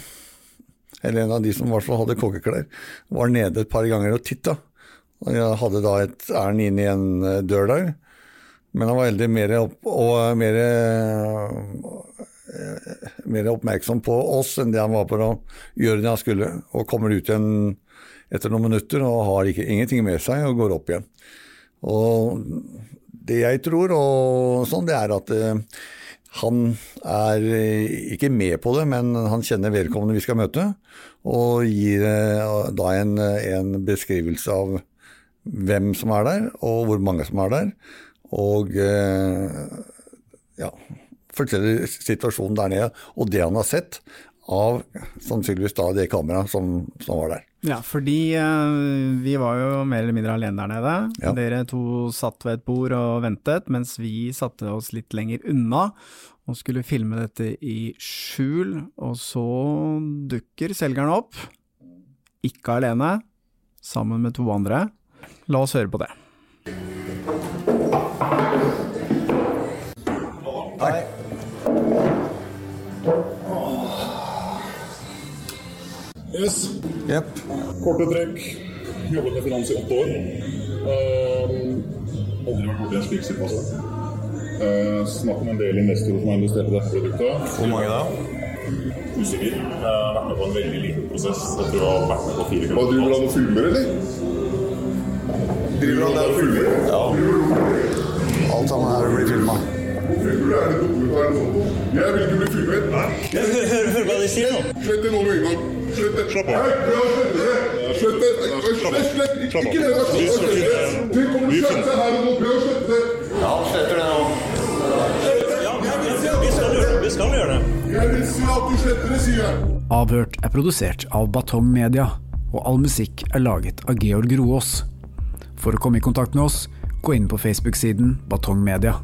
eller en av de som i hvert fall hadde kokkeklær, var nede et par ganger og titta. Jeg hadde da et ærend inn i en eh, dør der. Men han var veldig mer, opp, og mer, mer oppmerksom på oss enn det han var på å gjøre det han skulle. Og kommer ut igjen etter noen minutter og har ikke, ingenting med seg og går opp igjen. Og det jeg tror, og sånn, det er at eh, han er eh, ikke med på det, men han kjenner vedkommende vi skal møte, og gir eh, da en, en beskrivelse av hvem som er der, og hvor mange som er der. Og ja, forteller situasjonen der nede, og det han har sett av sannsynligvis da det kameraet som, som var der. Ja, fordi eh, vi var jo mer eller mindre alene der nede. Ja. Dere to satt ved et bord og ventet, mens vi satte oss litt lenger unna og skulle filme dette i skjul. Og så dukker selgeren opp, ikke alene, sammen med to andre. La oss høre på det. Hei. Yes. Korte trekk. Jobbet med finans i åtte år. Uh, aldri vært borti en slik situasjon. Uh, Snakk om en del investorer som har investert i dette produktet. Hvor mange da? Usikker. Jeg har vært med på en veldig liten prosess. Jeg tror jeg har vært med på fire kroner. driver han med filmer, eller? Driver han med filmer? Ja. Alt sammen her blir filma. Jeg vil ikke bli filmet. Hør hva de sier nå. Slett det nå med en gang. Slapp av. Slett det. Slett, slett. Ikke ikke det. Vær så snill, slett det. Det kommer til å slette seg her og nå. Prøv å slette det. Ja, sletter det nå. Vi skal. Vi skal gjøre det. Jeg vil si at du sletter det, sier jeg. Avhørt er produsert av Batong Media, og all musikk er laget av Georg Roås. For å komme i kontakt med oss, gå inn på Facebook-siden Batong Media.